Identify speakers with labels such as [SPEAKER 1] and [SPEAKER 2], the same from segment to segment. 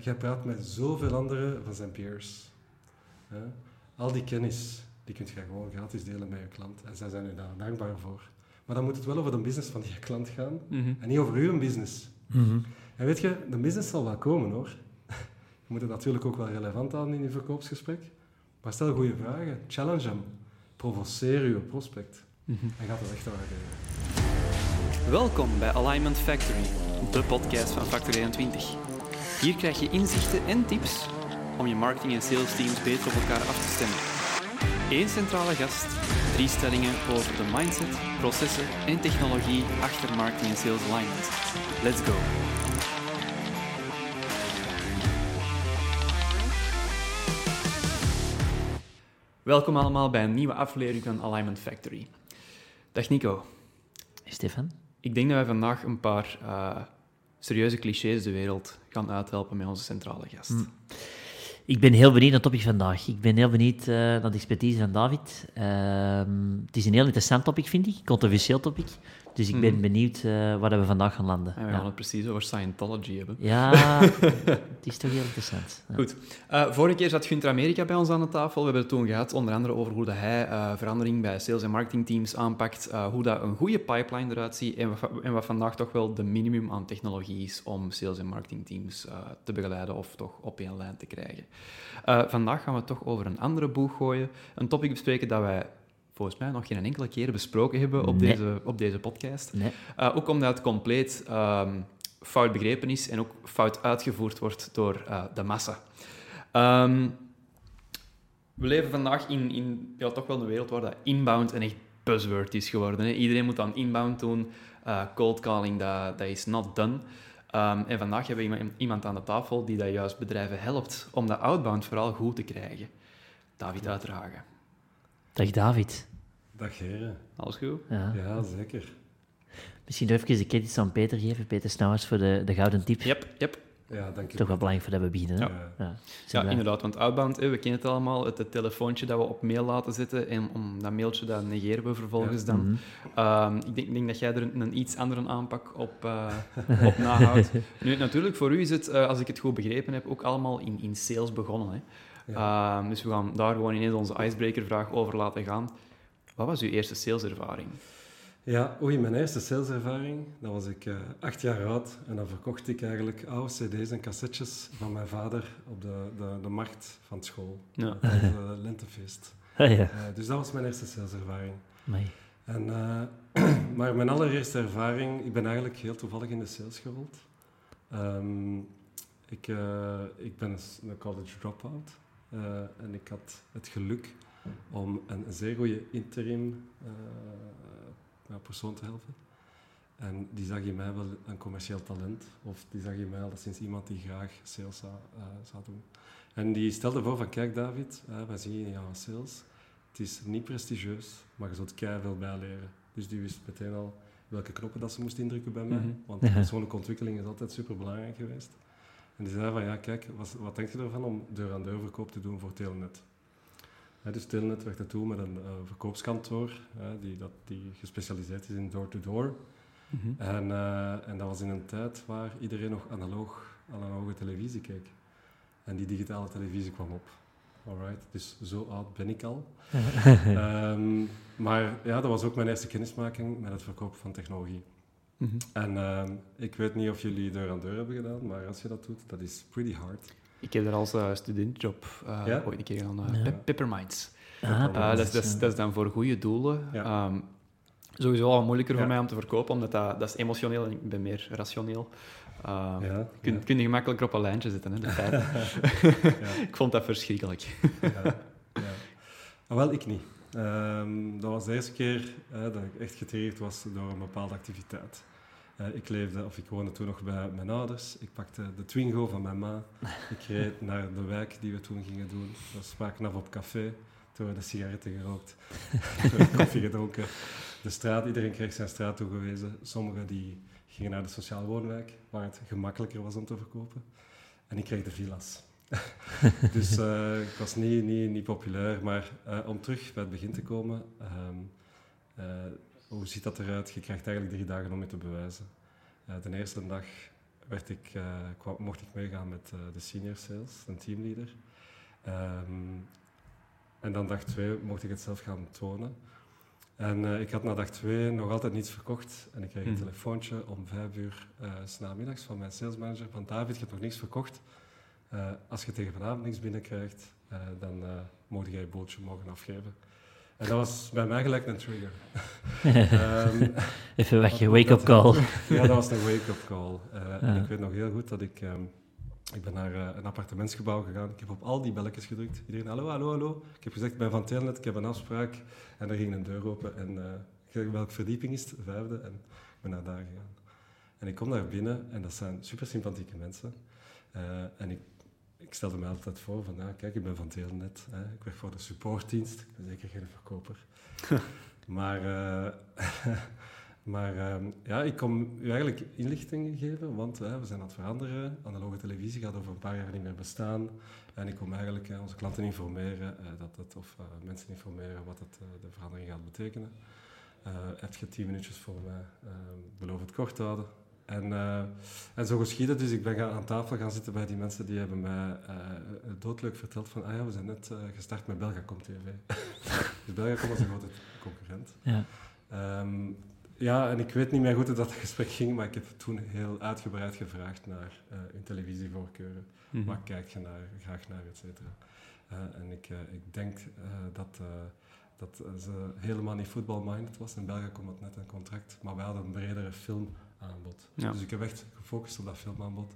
[SPEAKER 1] Jij praat met zoveel anderen van zijn peers. Hè. Al die kennis, die kun je gewoon gratis delen met je klant. En zij zijn u daar dankbaar voor. Maar dan moet het wel over de business van die klant gaan.
[SPEAKER 2] Mhm.
[SPEAKER 1] En niet over uw business.
[SPEAKER 3] Mhm.
[SPEAKER 1] En weet je, de business zal wel komen hoor. Je moet het natuurlijk ook wel relevant houden in je verkoopsgesprek. Maar stel goede vragen. Challenge hem. Provoceer je prospect.
[SPEAKER 2] Mhm.
[SPEAKER 1] En gaat het echt waarderen.
[SPEAKER 2] Welkom bij Alignment Factory, de podcast van Factor 21. Hier krijg je inzichten en tips om je marketing- en sales teams beter op elkaar af te stemmen. Eén centrale gast, drie stellingen over de mindset, processen en technologie achter marketing en sales alignment. Let's go! Welkom allemaal bij een nieuwe aflevering van Alignment Factory. Dag Nico.
[SPEAKER 3] Stefan?
[SPEAKER 2] Ik denk dat wij vandaag een paar eh, serieuze clichés de wereld gaan uithelpen met onze centrale gast.
[SPEAKER 3] Hm. Ik ben heel benieuwd naar het topic vandaag. Ik ben heel benieuwd eh, naar de expertise van David. Ehm, het is een heel interessant topic, vind ik. Controversieel topic. Dus ik ben
[SPEAKER 2] Mhm.
[SPEAKER 3] benieuwd eh, waar we vandaag gaan landen.
[SPEAKER 2] En we
[SPEAKER 3] ja.
[SPEAKER 2] gaan het precies over Scientology hebben.
[SPEAKER 3] Ja, het is toch heel interessant. Ja.
[SPEAKER 2] Goed. Eh, vorige keer zat Gunther Amerika bij ons aan de tafel. We hebben het toen gehad onder andere over hoe dat hij eh, verandering bij sales- en marketingteams aanpakt, hoe dat een goede pipeline eruit ziet en wat, en wat vandaag toch wel de minimum aan technologie is om sales- en marketingteams te begeleiden of toch op één lijn te krijgen. Vandaag gaan we het toch over een andere boeg gooien. Een topic bespreken dat wij volgens mij nog geen enkele keer besproken hebben op,
[SPEAKER 3] Nee.
[SPEAKER 2] deze, op deze podcast.
[SPEAKER 3] Nee.
[SPEAKER 2] Uh, ook omdat het compleet ehm, fout begrepen is en ook fout uitgevoerd wordt door uh, de massa. Ehm, we leven vandaag in, in ja, toch wel een wereld waar dat inbound een echt buzzword is geworden. Hè. Iedereen moet aan inbound doen. Uh, cold calling, dat, is not done. Um, en vandaag hebben we iemand, iemand aan de tafel die dat juist bedrijven helpt om dat outbound vooral goed te krijgen. David Uitdragen.
[SPEAKER 3] Dag David.
[SPEAKER 1] Dag heren.
[SPEAKER 2] Alles goed?
[SPEAKER 3] Ja.
[SPEAKER 1] Ja, zeker.
[SPEAKER 3] Misschien nog even de credits aan Peter geven. Peter Snauwers voor de, de gouden tip.
[SPEAKER 2] Yep, yep.
[SPEAKER 1] Ja, dank je.
[SPEAKER 3] Toch wel belangrijk voor dat we beginnen. Hè?
[SPEAKER 1] Ja.
[SPEAKER 3] Ja.
[SPEAKER 2] Ja, inderdaad, want outbound, hè, we kennen het allemaal, het, het telefoontje dat we op mail laten zetten en om dat mailtje, dat negeren we vervolgens
[SPEAKER 1] Ja.
[SPEAKER 2] dan.
[SPEAKER 3] Mhm.
[SPEAKER 2] Ehm, ik, denk, denk dat jij er een, een iets andere aanpak op, eh, op nahoudt. Nu, natuurlijk, voor u is het, eh, als ik het goed begrepen heb, ook allemaal in, in sales begonnen. Hè.
[SPEAKER 1] Ja.
[SPEAKER 2] Ehm, dus we gaan daar gewoon ineens onze icebreaker-vraag over laten gaan. Wat was uw eerste saleservaring?
[SPEAKER 1] Ja, oei, mijn eerste saleservaring, dat was ik eh, acht jaar oud. En dan verkocht ik eigenlijk oude cd's en cassettes van mijn vader op de, de, de markt van school.
[SPEAKER 2] Ja.
[SPEAKER 1] De lentefeest.
[SPEAKER 3] Ah, ja.
[SPEAKER 1] Eh, dus dat was mijn eerste saleservaring.
[SPEAKER 3] Amai.
[SPEAKER 1] En, eh, maar mijn allereerste ervaring, ik ben eigenlijk heel toevallig in de sales gerold. Ehm, ik, ik ben een college dropout en ik had het geluk om een zeer goede interim eh, persoon te helpen. En die zag in mij wel een commercieel talent, of die zag in mij al sinds iemand die graag sales zou, eh, zou doen. En die stelde voor van, kijk David, uh, wij zien je in jouw sales, het is niet prestigieus, maar je zult keihard veel bijleren. Dus die wist meteen al welke knoppen dat ze moest indrukken bij mij.
[SPEAKER 2] Mhm.
[SPEAKER 1] Want persoonlijke ontwikkeling is altijd super belangrijk geweest. En die zei van, ja kijk, wat, wat denk je ervan om deur-aan-deur verkoop te doen voor Telenet? Dus Telenet werkte toen met een eh, verkoopskantoor die, dat, die gespecialiseerd is in door-to-door.
[SPEAKER 2] Mhm.
[SPEAKER 1] En, eh, en dat was in een tijd waar iedereen nog analoog, analoge televisie keek. En die digitale televisie kwam op. Alright, dus zo oud ben ik al. Ehm, maar ja, dat was ook mijn eerste kennismaking met het verkopen van technologie.
[SPEAKER 2] Mhm.
[SPEAKER 1] En ehm, ik weet niet of jullie deur aan deur hebben gedaan, maar als je dat doet, dat is pretty hard.
[SPEAKER 2] Ik heb er als uh, studentjob uh,
[SPEAKER 1] Ja?
[SPEAKER 2] ooit een keer gedaan. Uh,
[SPEAKER 3] Ja.
[SPEAKER 2] Pepperminds.
[SPEAKER 3] Ah,
[SPEAKER 2] Uh, dat, is, dat, is,
[SPEAKER 3] ja.
[SPEAKER 2] dat is dan voor goede doelen.
[SPEAKER 1] Ja.
[SPEAKER 2] Ehm, sowieso al moeilijker voor mij om te verkopen, omdat dat, dat is emotioneel en ik ben meer rationeel. Ehm,
[SPEAKER 1] Ja,
[SPEAKER 2] kun,
[SPEAKER 1] ja.
[SPEAKER 2] kun je gemakkelijker op een lijntje zetten, hè, de feiten.
[SPEAKER 1] ja,
[SPEAKER 2] ik vond dat verschrikkelijk.
[SPEAKER 1] ja, ja. Ah, wel, ik niet. Ehm, dat was de eerste keer eh, dat ik echt getriggerd was door een bepaalde activiteit. Eh, ik leefde, of ik woonde toen nog bij mijn ouders. Ik pakte de Twingo van mijn ma. Ik reed naar de wijk die we toen gingen doen. We spraken af op café. Toen werden sigaretten gerookt. Koffie gedronken. De straat, iedereen kreeg zijn straat toegewezen. Sommigen die gingen naar de sociale woonwijk, waar het gemakkelijker was om te verkopen. En ik kreeg de villa's. dus eh, ik was niet, niet, niet populair. Maar eh, om terug bij het begin te komen... ehm, eh, hoe ziet dat eruit? Je krijgt eigenlijk drie dagen om je te bewijzen. Eh, de eerste dag werd ik, eh, mocht ik meegaan met eh, de senior sales, een teamleader. Ehm, en dan dag twee mocht ik het zelf gaan tonen. En eh, ik had na dag twee nog altijd niets verkocht. En ik kreeg een
[SPEAKER 2] Mhm.
[SPEAKER 1] telefoontje om vijf uur eh, s namiddags van mijn salesmanager van David, je hebt nog niks verkocht. Eh, als je tegen vanavond niks binnenkrijgt, eh dan eh mocht jij je bootje mogen afgeven. En dat was bij mij gelijk een trigger. Ehm,
[SPEAKER 3] Even weg, je wake-up call.
[SPEAKER 1] ja, dat was een wake-up call. Eh, En ik weet nog heel goed dat ik... ehm, ik ben naar eh, een appartementsgebouw gegaan. Ik heb op al die belletjes gedrukt. Iedereen, hallo, hallo, hallo. Ik heb gezegd, ik ben van Telenet, ik heb een afspraak. En er ging een deur open. En eh, ik zeg, welke verdieping is het? De vijfde. En ik ben naar daar gegaan. En ik kom daar binnen en dat zijn super sympathieke mensen. En ik, ik stelde me altijd voor van, ja, kijk, ik ben van Telenet. Hè. Ik werk voor de supportdienst. Ik ben zeker geen verkoper. maar eh, maar ehm, ja, ik kom u eigenlijk inlichtingen geven, want we zijn aan het veranderen. Analoge televisie gaat over een paar jaar niet meer bestaan. En ik kom eigenlijk eh, onze klanten informeren, eh, dat het, of mensen informeren wat het, de verandering gaat betekenen. Heb je tien minuutjes voor mij, eh, beloof het kort te houden. En, eh, en zo geschiedde dus. Ik ben gaan, aan tafel gaan zitten bij die mensen die hebben mij eh, doodleuk verteld van ah ja, we zijn net eh, gestart met Belgacom TV. dus Belgacom was een grote concurrent.
[SPEAKER 3] Ja.
[SPEAKER 1] Ehm, ja, en ik weet niet meer goed hoe dat gesprek ging, maar ik heb toen heel uitgebreid gevraagd naar hun televisievoorkeuren.
[SPEAKER 2] Mhm.
[SPEAKER 1] Waar kijk je naar, graag naar, et cetera. En ik, ik denk dat, dat ze helemaal niet football-minded was. In België komt het net een contract, maar wij hadden een bredere filmaanbod.
[SPEAKER 2] Ja.
[SPEAKER 1] Dus ik heb echt gefocust op dat filmaanbod.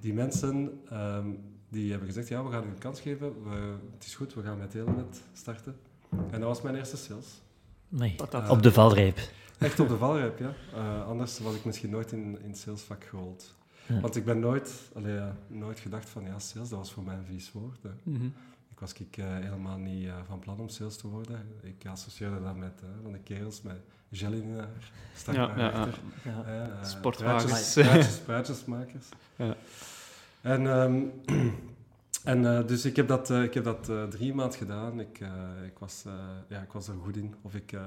[SPEAKER 1] Die mensen ehm, die hebben gezegd, ja, we gaan u een kans geven. We, het is goed, we gaan met Telenet starten. En dat was mijn eerste sales.
[SPEAKER 3] Nee, op de valreep.
[SPEAKER 1] Echt op de valreep, ja. Eh, anders was ik misschien nooit in, in het salesvak gerold.
[SPEAKER 3] Ja.
[SPEAKER 1] Want ik ben nooit, allee, nooit gedacht van, ja, sales, dat was voor mij een vies woord. hè.
[SPEAKER 2] Mhm.
[SPEAKER 1] Ik was ik, eh, helemaal niet eh, van plan om sales te worden. Ik associeerde dat met van de kerels met gel in haar, strak
[SPEAKER 2] Ja,
[SPEAKER 1] naar
[SPEAKER 2] ja, ja.
[SPEAKER 1] achter.
[SPEAKER 3] Ja.
[SPEAKER 1] eh,
[SPEAKER 2] Sportwagens.
[SPEAKER 1] praatjes- praatjes- praatjesmakers.
[SPEAKER 2] Ja.
[SPEAKER 1] En, ehm, en eh, dus ik heb dat, eh, ik heb dat eh, drie maanden gedaan. Ik, eh, ik, was, eh, ja, ik was er goed in. Of ik, eh,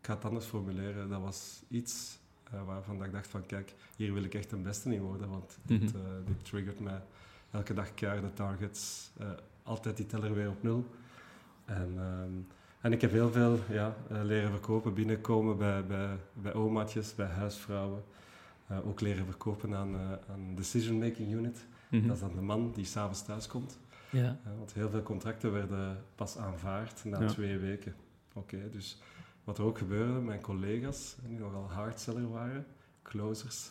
[SPEAKER 1] ik ga het anders formuleren. Dat was iets waarvan dat ik dacht van kijk, hier wil ik echt een beste in worden. Want dit,
[SPEAKER 2] Mhm.
[SPEAKER 1] eh, dit triggert mij elke dag de targets. eh, altijd die teller weer op nul. En, ehm, en ik heb heel veel ja, eh, leren verkopen, binnenkomen bij, bij, bij omaatjes, bij huisvrouwen. Eh, ook leren verkopen aan, aan Decision Making Unit.
[SPEAKER 2] Mhm.
[SPEAKER 1] Dat is dan de man die s'avonds thuis komt.
[SPEAKER 3] Ja.
[SPEAKER 1] Want heel veel contracten werden pas aanvaard na
[SPEAKER 2] Ja.
[SPEAKER 1] twee weken. Oké, dus wat er ook gebeurde, mijn collega's, die nogal hardseller waren, closers,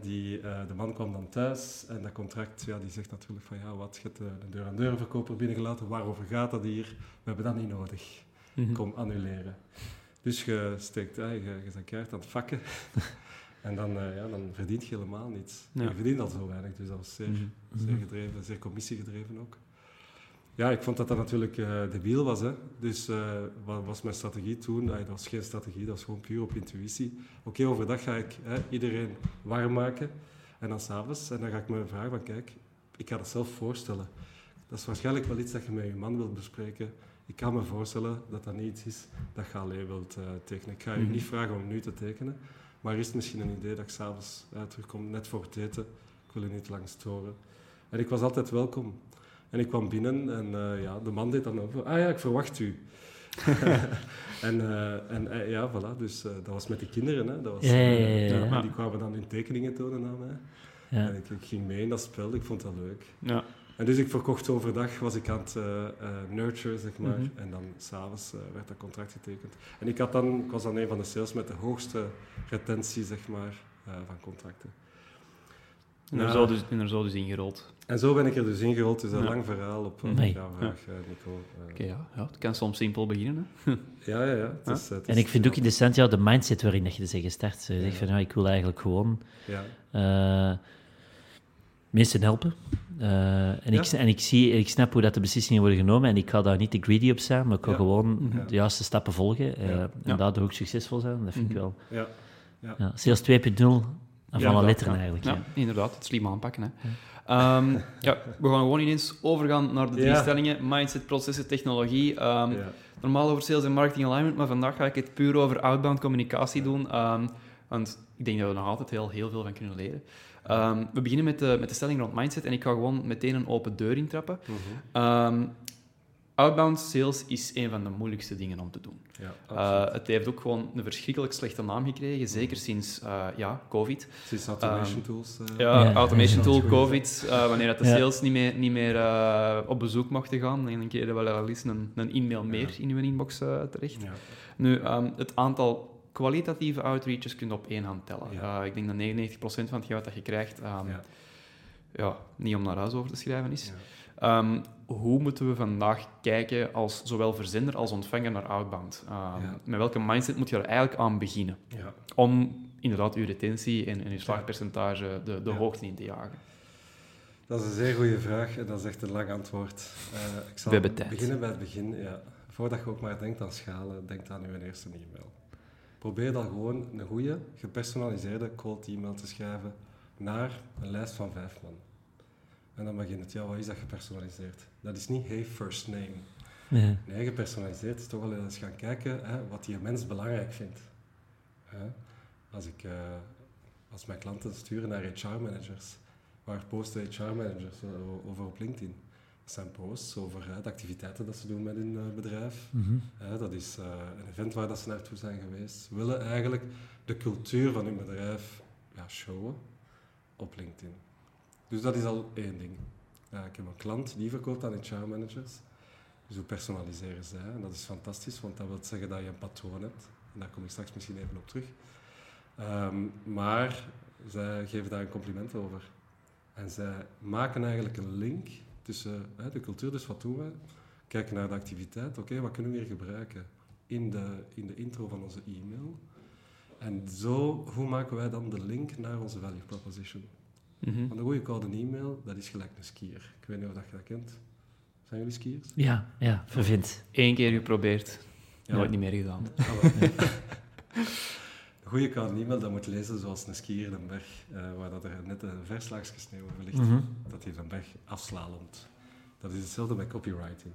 [SPEAKER 1] die, eh, de man kwam dan thuis en dat contract, ja, die zegt natuurlijk van ja, wat, je hebt de, de deur-aan-deur verkoper binnengelaten, waarover gaat dat hier? We hebben dat niet nodig.
[SPEAKER 2] Mhm.
[SPEAKER 1] Kom annuleren. Dus je steekt, hè, je, je bent keihard aan het vakken. en dan, eh, ja, dan verdient je helemaal niets.
[SPEAKER 2] Ja.
[SPEAKER 1] Je verdient al zo weinig, dus dat was zeer,
[SPEAKER 2] Mhm.
[SPEAKER 1] zeer gedreven, zeer commissiegedreven ook. Ja, ik vond dat dat natuurlijk eh debiel was. Hè. Dus eh, wat was mijn strategie toen? Nee, dat was geen strategie, dat was gewoon puur op intuïtie. Oké, overdag ga ik hè, iedereen warm maken. En dan s'avonds, en dan ga ik me vragen van, kijk, ik ga dat zelf voorstellen. Dat is waarschijnlijk wel iets dat je met je man wilt bespreken. Ik kan me voorstellen dat dat niet iets is dat je alleen wilt eh, tekenen. Ik ga je
[SPEAKER 2] Mhm.
[SPEAKER 1] niet vragen om nu te tekenen. Maar is het misschien een idee dat ik s'avonds terugkom, net voor het eten. Ik wil je niet lang storen. En ik was altijd welkom. En ik kwam binnen en eh, ja, de man deed dan over. Ah ja, ik verwacht u. en eh, en eh, ja, voilà. Dus eh, dat was met de kinderen. Hè. Dat was,
[SPEAKER 3] Ja, ja, ja, ja,
[SPEAKER 2] ja.
[SPEAKER 1] En die kwamen dan hun tekeningen tonen aan mij.
[SPEAKER 3] Ja.
[SPEAKER 1] En ik, ik ging mee in dat spel. Ik vond dat leuk.
[SPEAKER 2] Ja.
[SPEAKER 1] En dus ik verkocht overdag, was ik aan het nurture, zeg maar.
[SPEAKER 2] Mhm.
[SPEAKER 1] En dan s'avonds uh, werd dat contract getekend. En ik, had dan, ik was dan een van de sales met de hoogste retentie, zeg maar, uh, van contracten.
[SPEAKER 2] En, er
[SPEAKER 1] Ja.
[SPEAKER 2] zo dus, en er zo dus ingerold.
[SPEAKER 1] En zo ben ik er dus ingerold. Het is een
[SPEAKER 2] Ja.
[SPEAKER 1] lang verhaal op uh,
[SPEAKER 3] Nee.
[SPEAKER 1] jouw vraag, uh, Nico.
[SPEAKER 2] Oké, ja. ja. Het kan soms simpel beginnen. Hè.
[SPEAKER 1] Ja, ja, ja. Het is, het
[SPEAKER 3] En ik vind ook interessant ja, de mindset waarin dat je zegt gestart. Je zegt van, ja, ik wil eigenlijk gewoon
[SPEAKER 1] Ja,
[SPEAKER 3] eh, mensen helpen. Eh, en, ik,
[SPEAKER 1] Ja.
[SPEAKER 3] en ik, zie, ik snap hoe dat de beslissingen worden genomen en ik ga daar niet te greedy op zijn, maar ik ga
[SPEAKER 1] Ja.
[SPEAKER 3] gewoon de juiste stappen volgen eh,
[SPEAKER 1] Ja.
[SPEAKER 3] en
[SPEAKER 2] Ja.
[SPEAKER 3] daardoor ook succesvol zijn. Dat vind ik
[SPEAKER 2] Mhm.
[SPEAKER 3] wel...
[SPEAKER 1] ja.
[SPEAKER 3] Ja, sales 2.0 van
[SPEAKER 1] Ja,
[SPEAKER 3] alle
[SPEAKER 1] dat
[SPEAKER 3] letteren eigenlijk.
[SPEAKER 2] Ja,
[SPEAKER 3] Ja.
[SPEAKER 2] inderdaad. Het slim aanpakken. Hè. Ehm, ja, we gaan gewoon ineens overgaan naar de drie
[SPEAKER 1] Ja.
[SPEAKER 2] stellingen. Mindset, processen, technologie. Ehm,
[SPEAKER 1] ja.
[SPEAKER 2] Normaal over sales en marketing alignment, maar vandaag ga ik het puur over outbound communicatie doen. ehm, want ik denk dat we er nog altijd heel, heel veel van kunnen leren. Ehm, we beginnen met de, met de stelling rond mindset en ik ga gewoon meteen een open deur intrappen.
[SPEAKER 1] Mhm.
[SPEAKER 2] Ehm, outbound sales is een van de moeilijkste dingen om te doen.
[SPEAKER 1] Ja,
[SPEAKER 2] Uh,
[SPEAKER 1] absoluut.
[SPEAKER 2] het heeft ook gewoon een verschrikkelijk slechte naam gekregen, zeker sinds uh, ja, COVID.
[SPEAKER 1] Sinds automation
[SPEAKER 2] ehm,
[SPEAKER 1] tools. eh,
[SPEAKER 2] Ja,
[SPEAKER 3] Ja.
[SPEAKER 2] automation tool, COVID, uh, wanneer dat de
[SPEAKER 3] Ja.
[SPEAKER 2] sales niet meer, niet meer uh, op bezoek mochten gaan, en dan kreeg je wel al eens een, een e-mail meer
[SPEAKER 1] Ja.
[SPEAKER 2] in uw inbox uh, terecht.
[SPEAKER 1] ja.
[SPEAKER 2] Nu, um, het aantal kwalitatieve outreaches kun je op één hand tellen.
[SPEAKER 1] Ja.
[SPEAKER 2] Uh, ik denk dat 99% van het geld dat je krijgt, um, ja.
[SPEAKER 1] Ja.
[SPEAKER 2] niet om naar huis over te schrijven is. Um, hoe moeten we vandaag kijken als zowel verzender als ontvanger naar outbound? Um,
[SPEAKER 1] Ja.
[SPEAKER 2] Met welke mindset moet je er eigenlijk aan beginnen?
[SPEAKER 1] Ja.
[SPEAKER 2] Om inderdaad uw retentie en, en uw slaagpercentage de, de
[SPEAKER 1] Ja.
[SPEAKER 2] hoogte in te jagen.
[SPEAKER 1] Dat is een zeer goede vraag en dat is echt een lang antwoord. Eh, ik zal
[SPEAKER 2] We hebben tijd.
[SPEAKER 1] beginnen bij het begin. Ja. Voordat je ook maar denkt aan schalen, denk aan je eerste e-mail. Probeer dan gewoon een goede, gepersonaliseerde cold e-mail te schrijven naar een lijst van vijf man. En dan begint het, ja, wat is dat gepersonaliseerd? Dat is niet hey first name.
[SPEAKER 3] Ja.
[SPEAKER 1] Nee, gepersonaliseerd is toch wel eens gaan kijken hè, wat die mens belangrijk vindt. Hè? Als, ik, eh, als mijn klanten sturen naar HR-managers, waar posten HR-managers over op LinkedIn? Dat zijn posts over hè, de activiteiten dat ze doen met hun eh, bedrijf.
[SPEAKER 3] Mhm.
[SPEAKER 1] Hè, dat is eh, een event waar dat ze naartoe zijn geweest. Ze willen eigenlijk de cultuur van hun bedrijf ja, showen op LinkedIn. Dus dat is al één ding. Ja, ik heb een klant die verkoopt aan HR-managers. Dus hoe personaliseren zij? En dat is fantastisch, want dat wil zeggen dat je een patroon hebt. En daar kom ik straks misschien even op terug. Ehm, maar zij geven daar een compliment over. En zij maken eigenlijk een link tussen de cultuur, dus wat doen we? Kijken naar de activiteit, oké, wat kunnen we hier gebruiken in de, in de intro van onze e-mail? En zo, hoe maken wij dan de link naar onze value proposition?
[SPEAKER 2] Mhm.
[SPEAKER 1] Want een goede koude e-mail, dat is gelijk een skier. Ik weet niet of dat je dat kent. Zijn jullie skiers?
[SPEAKER 3] Ja, ja, vervindt.
[SPEAKER 2] Eén keer geprobeerd,
[SPEAKER 1] Ja.
[SPEAKER 2] nooit niet meer gedaan.
[SPEAKER 1] Ah. Een goede koude e-mail, dat moet lezen zoals een skier in een berg, eh, waar dat er net een verslaagje sneeuw over ligt,
[SPEAKER 3] Mhm.
[SPEAKER 1] dat hij een berg afslalomt. Dat is hetzelfde met copywriting.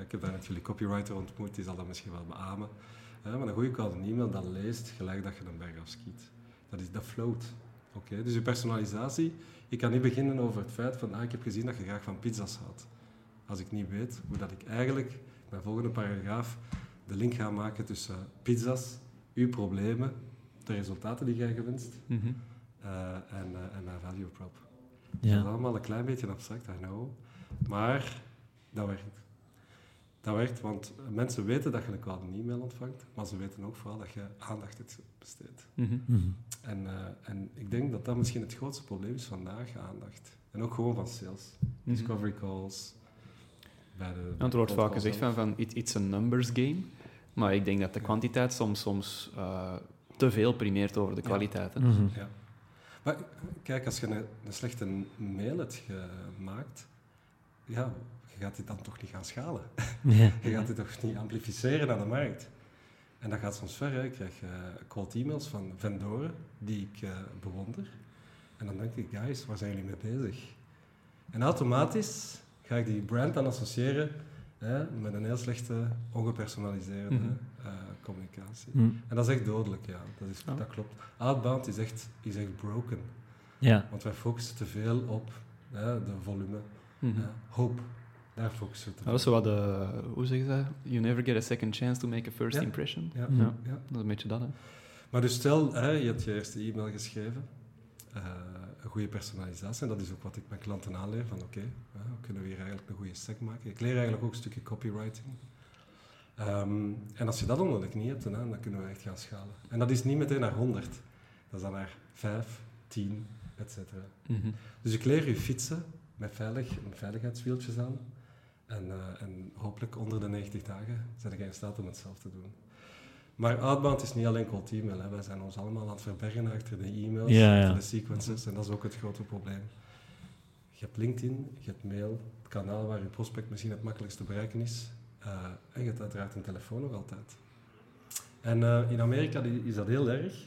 [SPEAKER 1] Ik heb daar net jullie copywriter ontmoet, die zal dat misschien wel beamen. Maar een goede koude e-mail, dat leest gelijk dat je een berg afskiet. Dat is dat float. Oké, Dus je personalisatie, je kan niet beginnen over het feit van, ah, ik heb gezien dat je graag van pizza's houdt. Als ik niet weet hoe dat ik eigenlijk, mijn volgende paragraaf, de link ga maken tussen pizza's, uw problemen, de resultaten die jij gewenst
[SPEAKER 2] Mhm.
[SPEAKER 1] eh, en, en mijn value prop. Dat is
[SPEAKER 3] Ja.
[SPEAKER 1] allemaal een klein beetje abstract, I know. Maar dat werkt. Dat werkt, want mensen weten dat je een koude e-mail ontvangt, maar ze weten ook vooral dat je aandacht hebt besteed.
[SPEAKER 2] Mhm.
[SPEAKER 3] Mhm.
[SPEAKER 1] En, eh, en ik denk dat dat misschien het grootste probleem is vandaag, aandacht. En ook gewoon van sales.
[SPEAKER 2] Mhm.
[SPEAKER 1] Discovery calls. Bij de,
[SPEAKER 2] Ja, het
[SPEAKER 1] de
[SPEAKER 2] wordt vaak gezegd van, van it, it's a numbers game. Maar ik denk dat de kwantiteit soms, soms uh, te veel primeert over de kwaliteit.
[SPEAKER 3] Mhm.
[SPEAKER 1] zelf. Ja. Maar kijk, als je een, een slechte mail hebt gemaakt, ja, je gaat dit dan toch niet gaan schalen.
[SPEAKER 3] Ja.
[SPEAKER 1] Je gaat dit toch niet amplificeren naar de markt. En dat gaat soms ver. Hè. Ik krijg uh, cold e-mails van vendoren die ik uh, bewonder. En dan denk ik, guys, waar zijn jullie mee bezig? En automatisch ga ik die brand dan associëren hè, met een heel slechte, ongepersonaliseerde
[SPEAKER 2] Mhm.
[SPEAKER 1] uh, communicatie.
[SPEAKER 3] Mhm.
[SPEAKER 1] En dat is echt dodelijk, ja. Dat, is,
[SPEAKER 2] Ja.
[SPEAKER 1] dat klopt. Outbound is echt, is echt broken.
[SPEAKER 3] Ja.
[SPEAKER 1] Want wij focussen te veel op hè, de volume. Hè, hoop. Daar focussen we te
[SPEAKER 2] Dat zo wat de, hoe zeg je dat? You never get a second chance to make a first
[SPEAKER 1] Ja.
[SPEAKER 2] impression.
[SPEAKER 1] Ja.
[SPEAKER 2] Ja.
[SPEAKER 1] ja.
[SPEAKER 2] Dat is een beetje dat, hè.
[SPEAKER 1] Maar dus stel, hè, je hebt je eerste e-mail geschreven, uh, een goede personalisatie, en dat is ook wat ik mijn klanten aanleer, van oké, okay, hoe kunnen we hier eigenlijk een goede stack maken? Ik leer eigenlijk ook een stukje copywriting. Um, en als je dat onder de knie hebt, dan, dan kunnen we echt gaan schalen. En dat is niet meteen naar 100, dat is dan naar 5, 10, etc.
[SPEAKER 2] Mhm.
[SPEAKER 1] Dus ik leer je fietsen met veilig, met veiligheidswieltjes aan. En, uh, en hopelijk onder de 90 dagen zijn je in staat om het zelf te doen. Maar outbound is niet alleen cold e-mail. Hè. Wij zijn ons allemaal aan het verbergen achter de e-mails,
[SPEAKER 3] Ja, ja.
[SPEAKER 1] achter de sequences. En dat is ook het grote probleem. Je hebt LinkedIn, je hebt mail, het kanaal waar je prospect misschien het makkelijkst te bereiken is. Uh, en je hebt uiteraard een telefoon nog altijd. En uh, in Amerika is dat heel erg,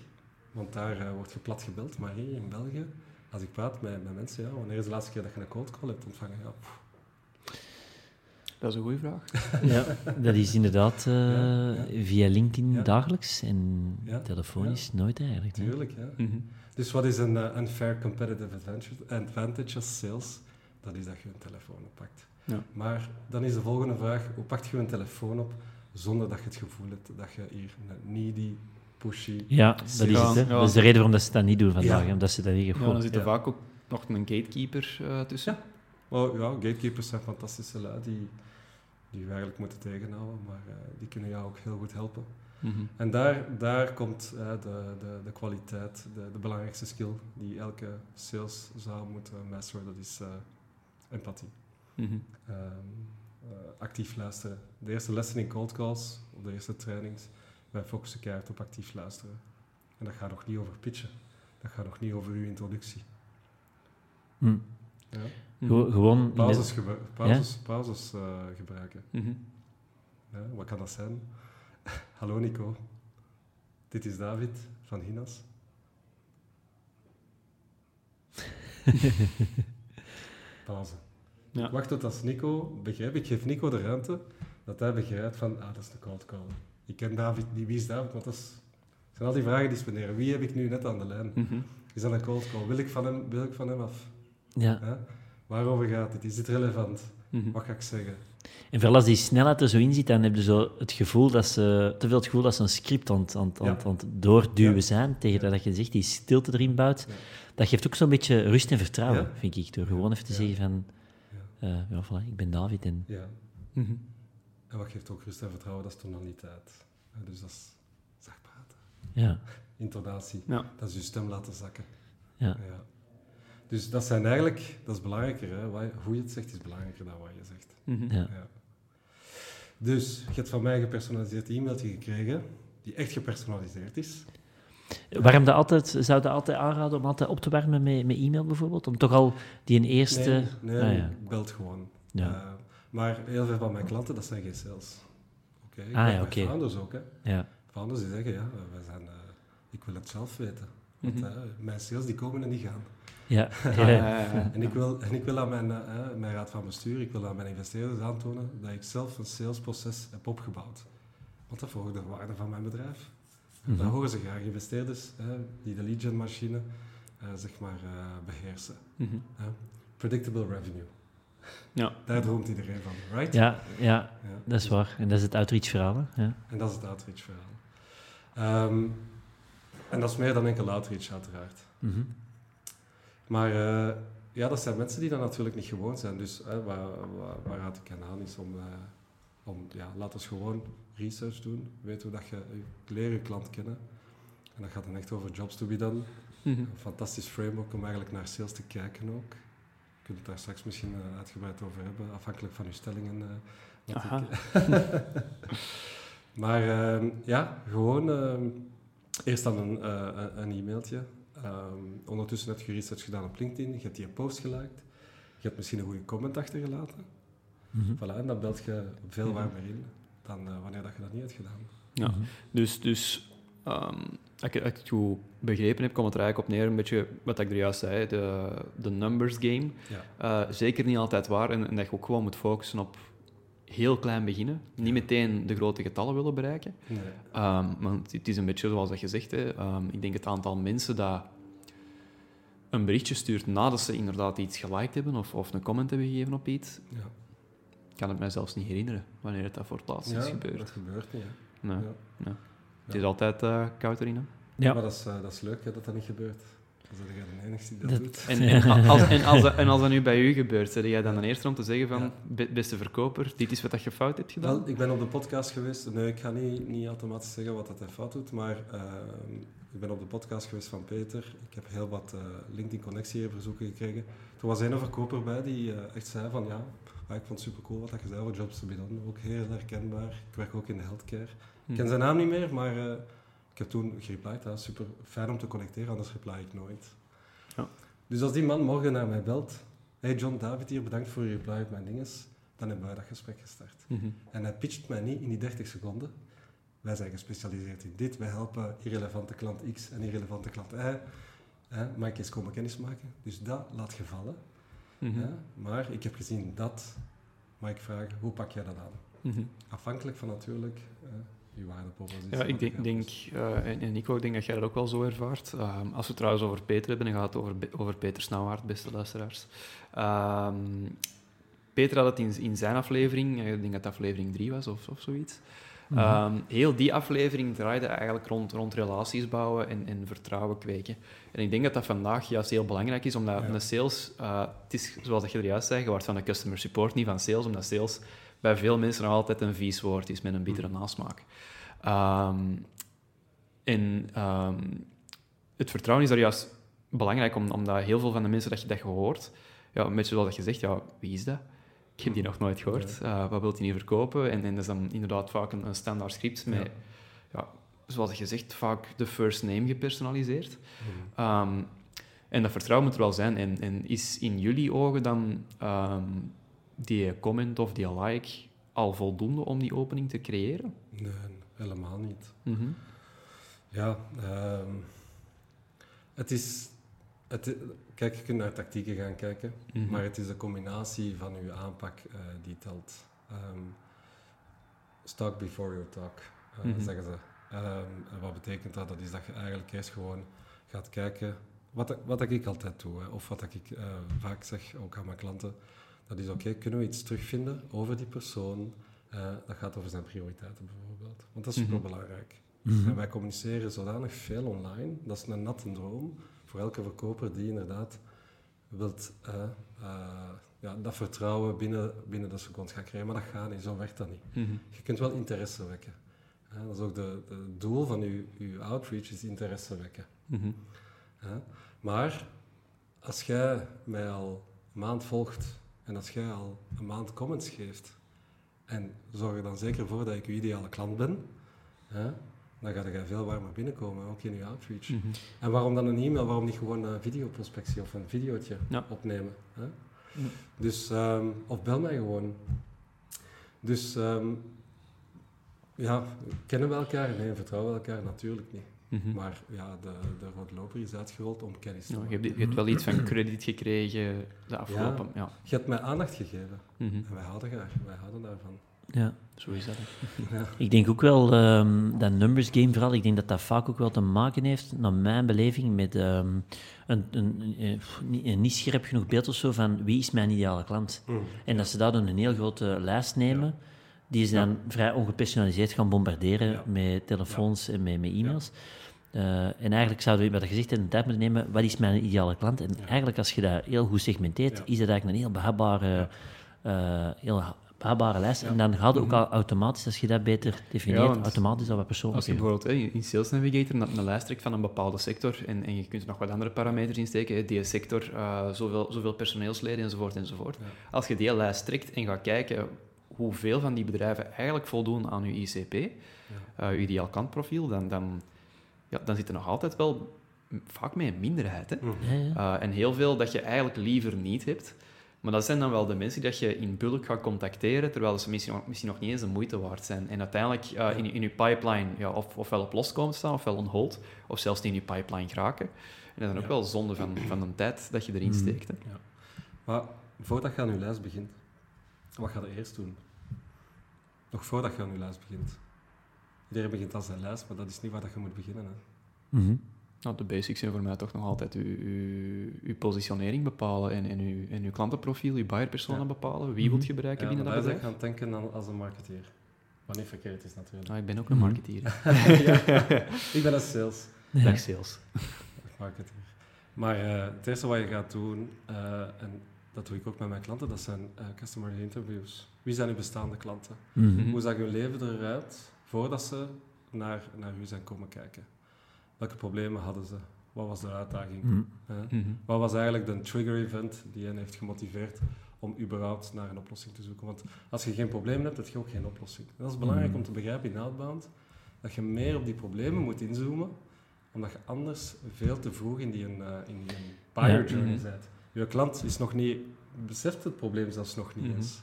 [SPEAKER 1] want daar uh, wordt je plat gebeld. Maar hier in België, als ik praat met, met mensen, ja, wanneer is de laatste keer dat je een cold call hebt ontvangen? Ja, pff.
[SPEAKER 2] Dat is een goede vraag.
[SPEAKER 3] Ja, dat is inderdaad eh,
[SPEAKER 1] Ja, ja.
[SPEAKER 3] via LinkedIn
[SPEAKER 1] Ja.
[SPEAKER 3] dagelijks en
[SPEAKER 1] Ja,
[SPEAKER 3] telefonisch nooit eigenlijk.
[SPEAKER 1] Tuurlijk, ja.
[SPEAKER 2] Mhm.
[SPEAKER 1] Dus wat is een eh, unfair competitive advantage, als sales? Dat is dat je een telefoon oppakt.
[SPEAKER 2] Ja.
[SPEAKER 1] Maar dan is de volgende vraag, hoe pak je een telefoon op zonder dat je het gevoel hebt dat je hier een needy, pushy...
[SPEAKER 3] Ja, dat is het. Hè.
[SPEAKER 2] ja.
[SPEAKER 3] Dat is de reden waarom dat ze dat niet doen vandaag, omdat ze dat hier
[SPEAKER 2] Ja, dan zit er
[SPEAKER 1] Ja.
[SPEAKER 2] vaak ook nog een gatekeeper eh, tussen.
[SPEAKER 1] Oh, ja, gatekeepers zijn fantastische lui die, die we eigenlijk moeten tegenhouden, maar eh, die kunnen jou ook heel goed helpen.
[SPEAKER 2] Mhm.
[SPEAKER 1] En daar, daar komt eh, de, de, de kwaliteit, de, de belangrijkste skill die elke sales zou moeten masteren, dat is eh, empathie.
[SPEAKER 2] Mhm.
[SPEAKER 1] Ehm, eh, actief luisteren. De eerste lessen in cold calls, of de eerste trainings, wij focussen keihard op actief luisteren. En dat gaat nog niet over pitchen. Dat gaat nog niet over uw introductie.
[SPEAKER 3] Hm.
[SPEAKER 1] Ja?
[SPEAKER 2] Mhm.
[SPEAKER 3] Gewo- Gewoon...
[SPEAKER 1] pauzes, pauzes eh, gebruiken.
[SPEAKER 2] Mhm.
[SPEAKER 1] Ja, wat kan dat zijn? Hallo Nico, dit is David van Hinas. Pauze.
[SPEAKER 2] Ja.
[SPEAKER 1] Wacht tot als Nico begrijpt. Ik geef Nico de ruimte dat hij begrijpt van, ah, dat is een cold call. Ik ken David niet. Wie is David? Want dat is, zijn al die vragen die spenderen. Wie heb ik nu net aan de lijn?
[SPEAKER 2] Mhm.
[SPEAKER 1] Is dat een cold call? Wil ik van hem, wil ik van hem af?
[SPEAKER 3] Ja.
[SPEAKER 1] Hè? Waarover gaat dit? Is dit relevant?
[SPEAKER 2] Mhm.
[SPEAKER 1] Wat ga ik zeggen?
[SPEAKER 3] En vooral als die snelheid er zo in zit, dan heb je zo het gevoel dat ze, te veel het gevoel dat ze een script aan, het- aan, het- aan, het-
[SPEAKER 1] Ja.
[SPEAKER 3] aan het doorduwen
[SPEAKER 1] Ja.
[SPEAKER 3] zijn, tegen
[SPEAKER 1] Ja.
[SPEAKER 3] dat je zegt, die stilte erin bouwt.
[SPEAKER 1] Ja.
[SPEAKER 3] Dat geeft ook zo'n beetje rust en vertrouwen,
[SPEAKER 1] Ja.
[SPEAKER 3] vind ik, door gewoon even te
[SPEAKER 1] Ja.
[SPEAKER 3] zeggen van,
[SPEAKER 1] Ja.
[SPEAKER 3] eh, ja, voilà, ik ben David en...
[SPEAKER 1] Ja.
[SPEAKER 2] Mhm.
[SPEAKER 1] En wat geeft ook rust en vertrouwen? Dat is tonaliteit. Hè, Dus dat is zacht praten.
[SPEAKER 3] Ja,
[SPEAKER 1] Intonatie.
[SPEAKER 2] Ja.
[SPEAKER 1] Dat is je stem laten zakken.
[SPEAKER 3] ja.
[SPEAKER 1] Dus dat zijn eigenlijk, dat is belangrijker. Hè? Hoe je het zegt is belangrijker dan wat je zegt.
[SPEAKER 2] Mhm.
[SPEAKER 3] Ja.
[SPEAKER 1] Ja. Dus je hebt van mij een gepersonaliseerd e-mailtje gekregen, die echt gepersonaliseerd is.
[SPEAKER 3] Waarom dat altijd, zou je altijd aanraden om altijd op te warmen met, met e-mail bijvoorbeeld? Om toch al die een eerste...
[SPEAKER 1] Nee, nee
[SPEAKER 3] Ah, ja.
[SPEAKER 1] belt gewoon.
[SPEAKER 3] Ja.
[SPEAKER 1] Eh, maar heel veel van mijn klanten, dat zijn geen sales. Oké, ik
[SPEAKER 3] Ah, ja, oké.
[SPEAKER 1] ook. Hè.
[SPEAKER 3] Ja.
[SPEAKER 1] Founders die zeggen, ja, wij zijn, eh, ik wil het zelf weten. Want
[SPEAKER 2] Mhm.
[SPEAKER 1] eh, mijn sales die komen en die gaan.
[SPEAKER 3] Ja. Ja.
[SPEAKER 2] ja, ja, ja.
[SPEAKER 1] En ik wil, en ik wil aan mijn, eh, mijn raad van bestuur, ik wil aan mijn investeerders aantonen dat ik zelf een salesproces heb opgebouwd. Want dat verhoogt de waarde van mijn bedrijf. Dat horen ze graag, investeerders die de lead gen machine eh, zeg maar, eh, beheersen.
[SPEAKER 2] Mhm.
[SPEAKER 1] hè. Predictable revenue.
[SPEAKER 2] Ja.
[SPEAKER 1] Daar droomt iedereen van, right?
[SPEAKER 3] Ja, ja,
[SPEAKER 1] Ja.
[SPEAKER 3] dat is waar. En dat is het outreach verhaal. hè. Ja.
[SPEAKER 1] En dat is het outreach verhaal. Ehm, en dat is meer dan enkel outreach uiteraard.
[SPEAKER 3] Mhm.
[SPEAKER 1] Maar eh, ja, dat zijn mensen die dat natuurlijk niet gewoon zijn. Dus eh, waar, waar, waar raad ik hen aan is om, eh, om ja, laat ons gewoon research doen. Weet hoe dat je, je klant kennen. En dat gaat dan echt over jobs to be done.
[SPEAKER 2] Mhm.
[SPEAKER 1] Een fantastisch framework om eigenlijk naar sales te kijken ook. Je kunt het daar straks misschien uitgebreid over hebben, afhankelijk van uw stellingen. maar ehm, ja, gewoon ehm, eerst dan een, eh, een, e-mailtje. Ehm, ondertussen heb je research gedaan op LinkedIn, je hebt die post geliked, je hebt misschien een goede comment achtergelaten.
[SPEAKER 3] Mhm.
[SPEAKER 1] Voilà, en dan belt je veel
[SPEAKER 2] Mhm.
[SPEAKER 1] warmer in dan eh, wanneer dat je dat niet hebt gedaan.
[SPEAKER 2] Ja.
[SPEAKER 3] Mhm.
[SPEAKER 2] Dus, dus ehm, als ik, als ik het goed begrepen heb, komt het er eigenlijk op neer, een beetje wat ik er juist zei, de, de numbers game.
[SPEAKER 1] Ja.
[SPEAKER 2] Eh, zeker niet altijd waar en, en dat je ook gewoon moet focussen op heel klein beginnen. Niet meteen de grote getallen willen bereiken.
[SPEAKER 1] Nee.
[SPEAKER 2] Ehm, want het is een beetje zoals dat je zegt. Hè. Ehm, ik denk het aantal mensen dat een berichtje stuurt nadat ze inderdaad iets geliked hebben of, of een comment hebben gegeven op iets,
[SPEAKER 1] Ja.
[SPEAKER 2] kan het mij zelfs niet herinneren wanneer het dat voor het laatst
[SPEAKER 1] ja,
[SPEAKER 2] is gebeurd.
[SPEAKER 1] dat gebeurt niet. Hè.
[SPEAKER 2] Nee.
[SPEAKER 1] Ja.
[SPEAKER 2] Ja. Het is altijd eh, koud erin. Hè.
[SPEAKER 3] Ja.
[SPEAKER 1] Maar dat is, eh, dat is leuk hè, dat dat niet gebeurt. Dan ben jij de enige die dat,
[SPEAKER 3] Dat-
[SPEAKER 1] doet.
[SPEAKER 2] En, als, en, als dat, en als dat nu bij u gebeurt, ben jij dan de eerste om te zeggen van,
[SPEAKER 1] Ja.
[SPEAKER 2] "Be- beste verkoper, dit is wat dat je fout hebt gedaan?
[SPEAKER 1] Wel, ik ben op de podcast geweest. Nee, ik ga niet, niet automatisch zeggen wat dat hij fout doet, maar ehm, ik ben op de podcast geweest van Peter. Ik heb heel wat eh, LinkedIn-connectieverzoeken gekregen. Er was een verkoper bij die eh, echt zei van ja, ah, ik vond het super cool wat dat je zei over Jobs to be done. Ook heel herkenbaar. Ik werk ook in de healthcare.
[SPEAKER 2] Hm.
[SPEAKER 1] Ik ken zijn naam niet meer, maar eh, ik heb toen gereplied. Ja, super fijn om te connecteren, anders reply ik nooit.
[SPEAKER 2] Ja.
[SPEAKER 1] Dus als die man morgen naar mij belt, hey John David hier, bedankt voor je reply op mijn dinges, dan hebben wij dat gesprek gestart.
[SPEAKER 2] Mhm.
[SPEAKER 1] En hij pitcht mij niet in die 30 seconden. Wij zijn gespecialiseerd in dit. Wij helpen irrelevante klant X en irrelevante klant Y. Hè, mag ik eens komen kennismaken? Dus dat laat je vallen.
[SPEAKER 2] Mhm.
[SPEAKER 1] hè. Maar ik heb gezien dat mag ik vragen, hoe pak jij dat aan?
[SPEAKER 2] Mhm.
[SPEAKER 1] Afhankelijk van natuurlijk uh, je waardepropositie.
[SPEAKER 2] Ja, ik denk, denk uh, en, en Nico, ik denk dat jij dat ook wel zo ervaart. Um, als we het trouwens over Peter hebben, dan gaat het over, over Peter Snauwaard, beste luisteraars. Um, Peter had het in, in zijn aflevering, ik denk dat het aflevering 3 was of, of zoiets. Mm -hmm. um, heel die aflevering draaide eigenlijk rond, rond relaties bouwen en, en, vertrouwen kweken. En ik denk dat dat vandaag juist heel belangrijk is, omdat ja. de sales, uh, het is zoals je er juist zei, je wordt van de customer support, niet van sales, omdat sales bij veel mensen nog altijd een vies woord is met een bittere nasmaak. Um, en um, het vertrouwen is daar juist belangrijk, omdat heel veel van de mensen dat je dat je hoort, ja, een beetje zoals je zegt, ja, wie is dat? Ik heb die nog nooit gehoord. Uh, wat wil hij niet verkopen? En, en dat is dan inderdaad vaak een, een standaard script met, ja. ja. zoals je zegt, vaak de first name gepersonaliseerd. Mm. Um, en dat vertrouwen moet er wel zijn. En, en is in jullie ogen dan um, die comment of die like al voldoende om die opening te creëren?
[SPEAKER 1] Nee, helemaal niet.
[SPEAKER 2] Mm -hmm.
[SPEAKER 1] Ja, um, het is... Het, kijk, je kunt naar tactieken gaan kijken, mm -hmm. maar het is de combinatie van je aanpak uh, die telt. Um, talk before you talk, uh, mm -hmm. zeggen ze. Um, en wat betekent dat? Dat is dat je eigenlijk eerst gewoon gaat kijken, wat, wat ik altijd doe, hè, of wat ik uh, vaak zeg ook aan mijn klanten, dat is oké, okay, kunnen we iets terugvinden over die persoon? Uh, dat gaat over zijn prioriteiten bijvoorbeeld, want dat is super belangrijk. Mm -hmm. En wij communiceren zodanig veel online, dat is een natte droom voor elke verkoper die inderdaad wilt, uh, uh, ja, dat vertrouwen binnen, binnen de seconde gaan krijgen. Maar dat gaat niet, zo werkt dat niet.
[SPEAKER 2] Mm -hmm.
[SPEAKER 1] Je kunt wel interesse wekken. Uh, dat is ook het de, de doel van je, je outreach, is interesse wekken.
[SPEAKER 2] Mm -hmm.
[SPEAKER 1] maar als jij mij al een maand volgt en als jij al een maand comments geeft en zorg er dan zeker voor dat ik je ideale klant ben, dan ga je veel warmer binnenkomen, ook in je outreach.
[SPEAKER 2] Mm -hmm.
[SPEAKER 1] En waarom dan een e-mail? Waarom niet gewoon een videoprospectie of een videootje
[SPEAKER 2] ja.
[SPEAKER 1] opnemen? Hè?
[SPEAKER 2] Mm.
[SPEAKER 1] Dus, um, of bel mij gewoon. Dus um, ja, kennen we elkaar? Nee, vertrouwen we elkaar natuurlijk niet.
[SPEAKER 2] Mm -hmm.
[SPEAKER 1] Maar ja, de, de rode loper is uitgerold om kennis te
[SPEAKER 2] ja,
[SPEAKER 1] maken.
[SPEAKER 2] je, hebt, je hebt wel iets van krediet gekregen de afgelopen... Ja, ja.
[SPEAKER 1] Je hebt mij aandacht gegeven.
[SPEAKER 2] Mm -hmm.
[SPEAKER 1] En wij houden, daar, wij houden daarvan.
[SPEAKER 3] Ja.
[SPEAKER 2] Zo is dat.
[SPEAKER 1] Ja.
[SPEAKER 3] Ik denk ook wel, um, dat numbers game vooral, ik denk dat dat vaak ook wel te maken heeft, naar mijn beleving, met um, een, een, een, een, niet scherp genoeg beeld of zo van wie is mijn ideale klant.
[SPEAKER 1] Mm.
[SPEAKER 3] En dat ze daar dan een heel grote lijst nemen, ja. Die ze dan vrij ongepersonaliseerd gaan bombarderen
[SPEAKER 1] Ja.
[SPEAKER 3] met telefoons en met, met e-mails. Uh, en eigenlijk zouden we, wat je gezegd hebt, de tijd moeten nemen, wat is mijn ideale klant? En eigenlijk, als je dat heel goed segmenteert, is dat eigenlijk een heel behapbare, uh, heel behapbare lijst. En dan gaat het ook al automatisch, als je dat beter definieert, automatisch al wat persoonlijk.
[SPEAKER 2] Als je bijvoorbeeld hè, in Sales Navigator een, een lijst trekt van een bepaalde sector en, en je kunt er nog wat andere parameters insteken, hè, die sector, uh, zoveel, zoveel personeelsleden enzovoort enzovoort. Als je die lijst trekt en gaat kijken hoeveel van die bedrijven eigenlijk voldoen aan je ICP, uh, je ideaal klantprofiel, dan, dan, ja, dan zit er nog altijd wel vaak met een minderheid. Hè?
[SPEAKER 3] Ja, ja.
[SPEAKER 2] Uh, en heel veel dat je eigenlijk liever niet hebt. Maar dat zijn dan wel de mensen die dat je in bulk gaat contacteren, terwijl ze misschien, misschien nog niet eens de moeite waard zijn. En uiteindelijk uh, in, in je pipeline ja, of, ofwel op los komen staan, ofwel on hold, of zelfs niet in je pipeline geraken. En dat is dan ook
[SPEAKER 1] Ja.
[SPEAKER 2] wel zonde van, van de tijd dat je erin
[SPEAKER 3] Mhm.
[SPEAKER 2] steekt. Hè.
[SPEAKER 1] Maar voordat je aan je lijst begint, wat ga je eerst doen? Nog voordat je aan je lijst begint. Iedereen begint aan zijn lijst, maar dat is niet waar dat je moet beginnen. Hè.
[SPEAKER 3] Mhm.
[SPEAKER 2] Nou, de basics zijn voor mij toch nog altijd je, je, je positionering bepalen en, en, je, en je klantenprofiel, je buyer-persona
[SPEAKER 1] Ja.
[SPEAKER 2] bepalen. Wie
[SPEAKER 3] Mhm.
[SPEAKER 2] wilt je bereiken
[SPEAKER 1] Ja,
[SPEAKER 2] binnen dat bedrijf?
[SPEAKER 1] ik gaan denken aan, als een marketeer. Wat niet verkeerd is natuurlijk.
[SPEAKER 2] Nou, ik ben ook een
[SPEAKER 3] Mhm.
[SPEAKER 2] marketeer.
[SPEAKER 1] ja. Ik ben een sales
[SPEAKER 3] Ja.
[SPEAKER 2] Dag sales.
[SPEAKER 1] marketeer. Maar uh, het eerste wat je gaat doen, uh, en dat doe ik ook met mijn klanten, dat zijn uh, customer interviews. Wie zijn uw bestaande klanten?
[SPEAKER 3] Mhm.
[SPEAKER 1] Hoe zag hun leven eruit voordat ze naar, naar u zijn komen kijken? Welke problemen hadden ze? Wat was de uitdaging?
[SPEAKER 3] Mhm.
[SPEAKER 2] Mhm.
[SPEAKER 1] Wat was eigenlijk de trigger event die hen heeft gemotiveerd om überhaupt naar een oplossing te zoeken? Want als je geen probleem hebt, heb je ook geen oplossing. En dat is belangrijk om te begrijpen in Outbound, dat je meer op die problemen moet inzoomen, omdat je anders veel te vroeg in die, uh, in die buyer
[SPEAKER 3] Ja.
[SPEAKER 1] journey bent. Je klant is nog niet, beseft het probleem zelfs nog niet
[SPEAKER 2] Mhm.
[SPEAKER 1] eens.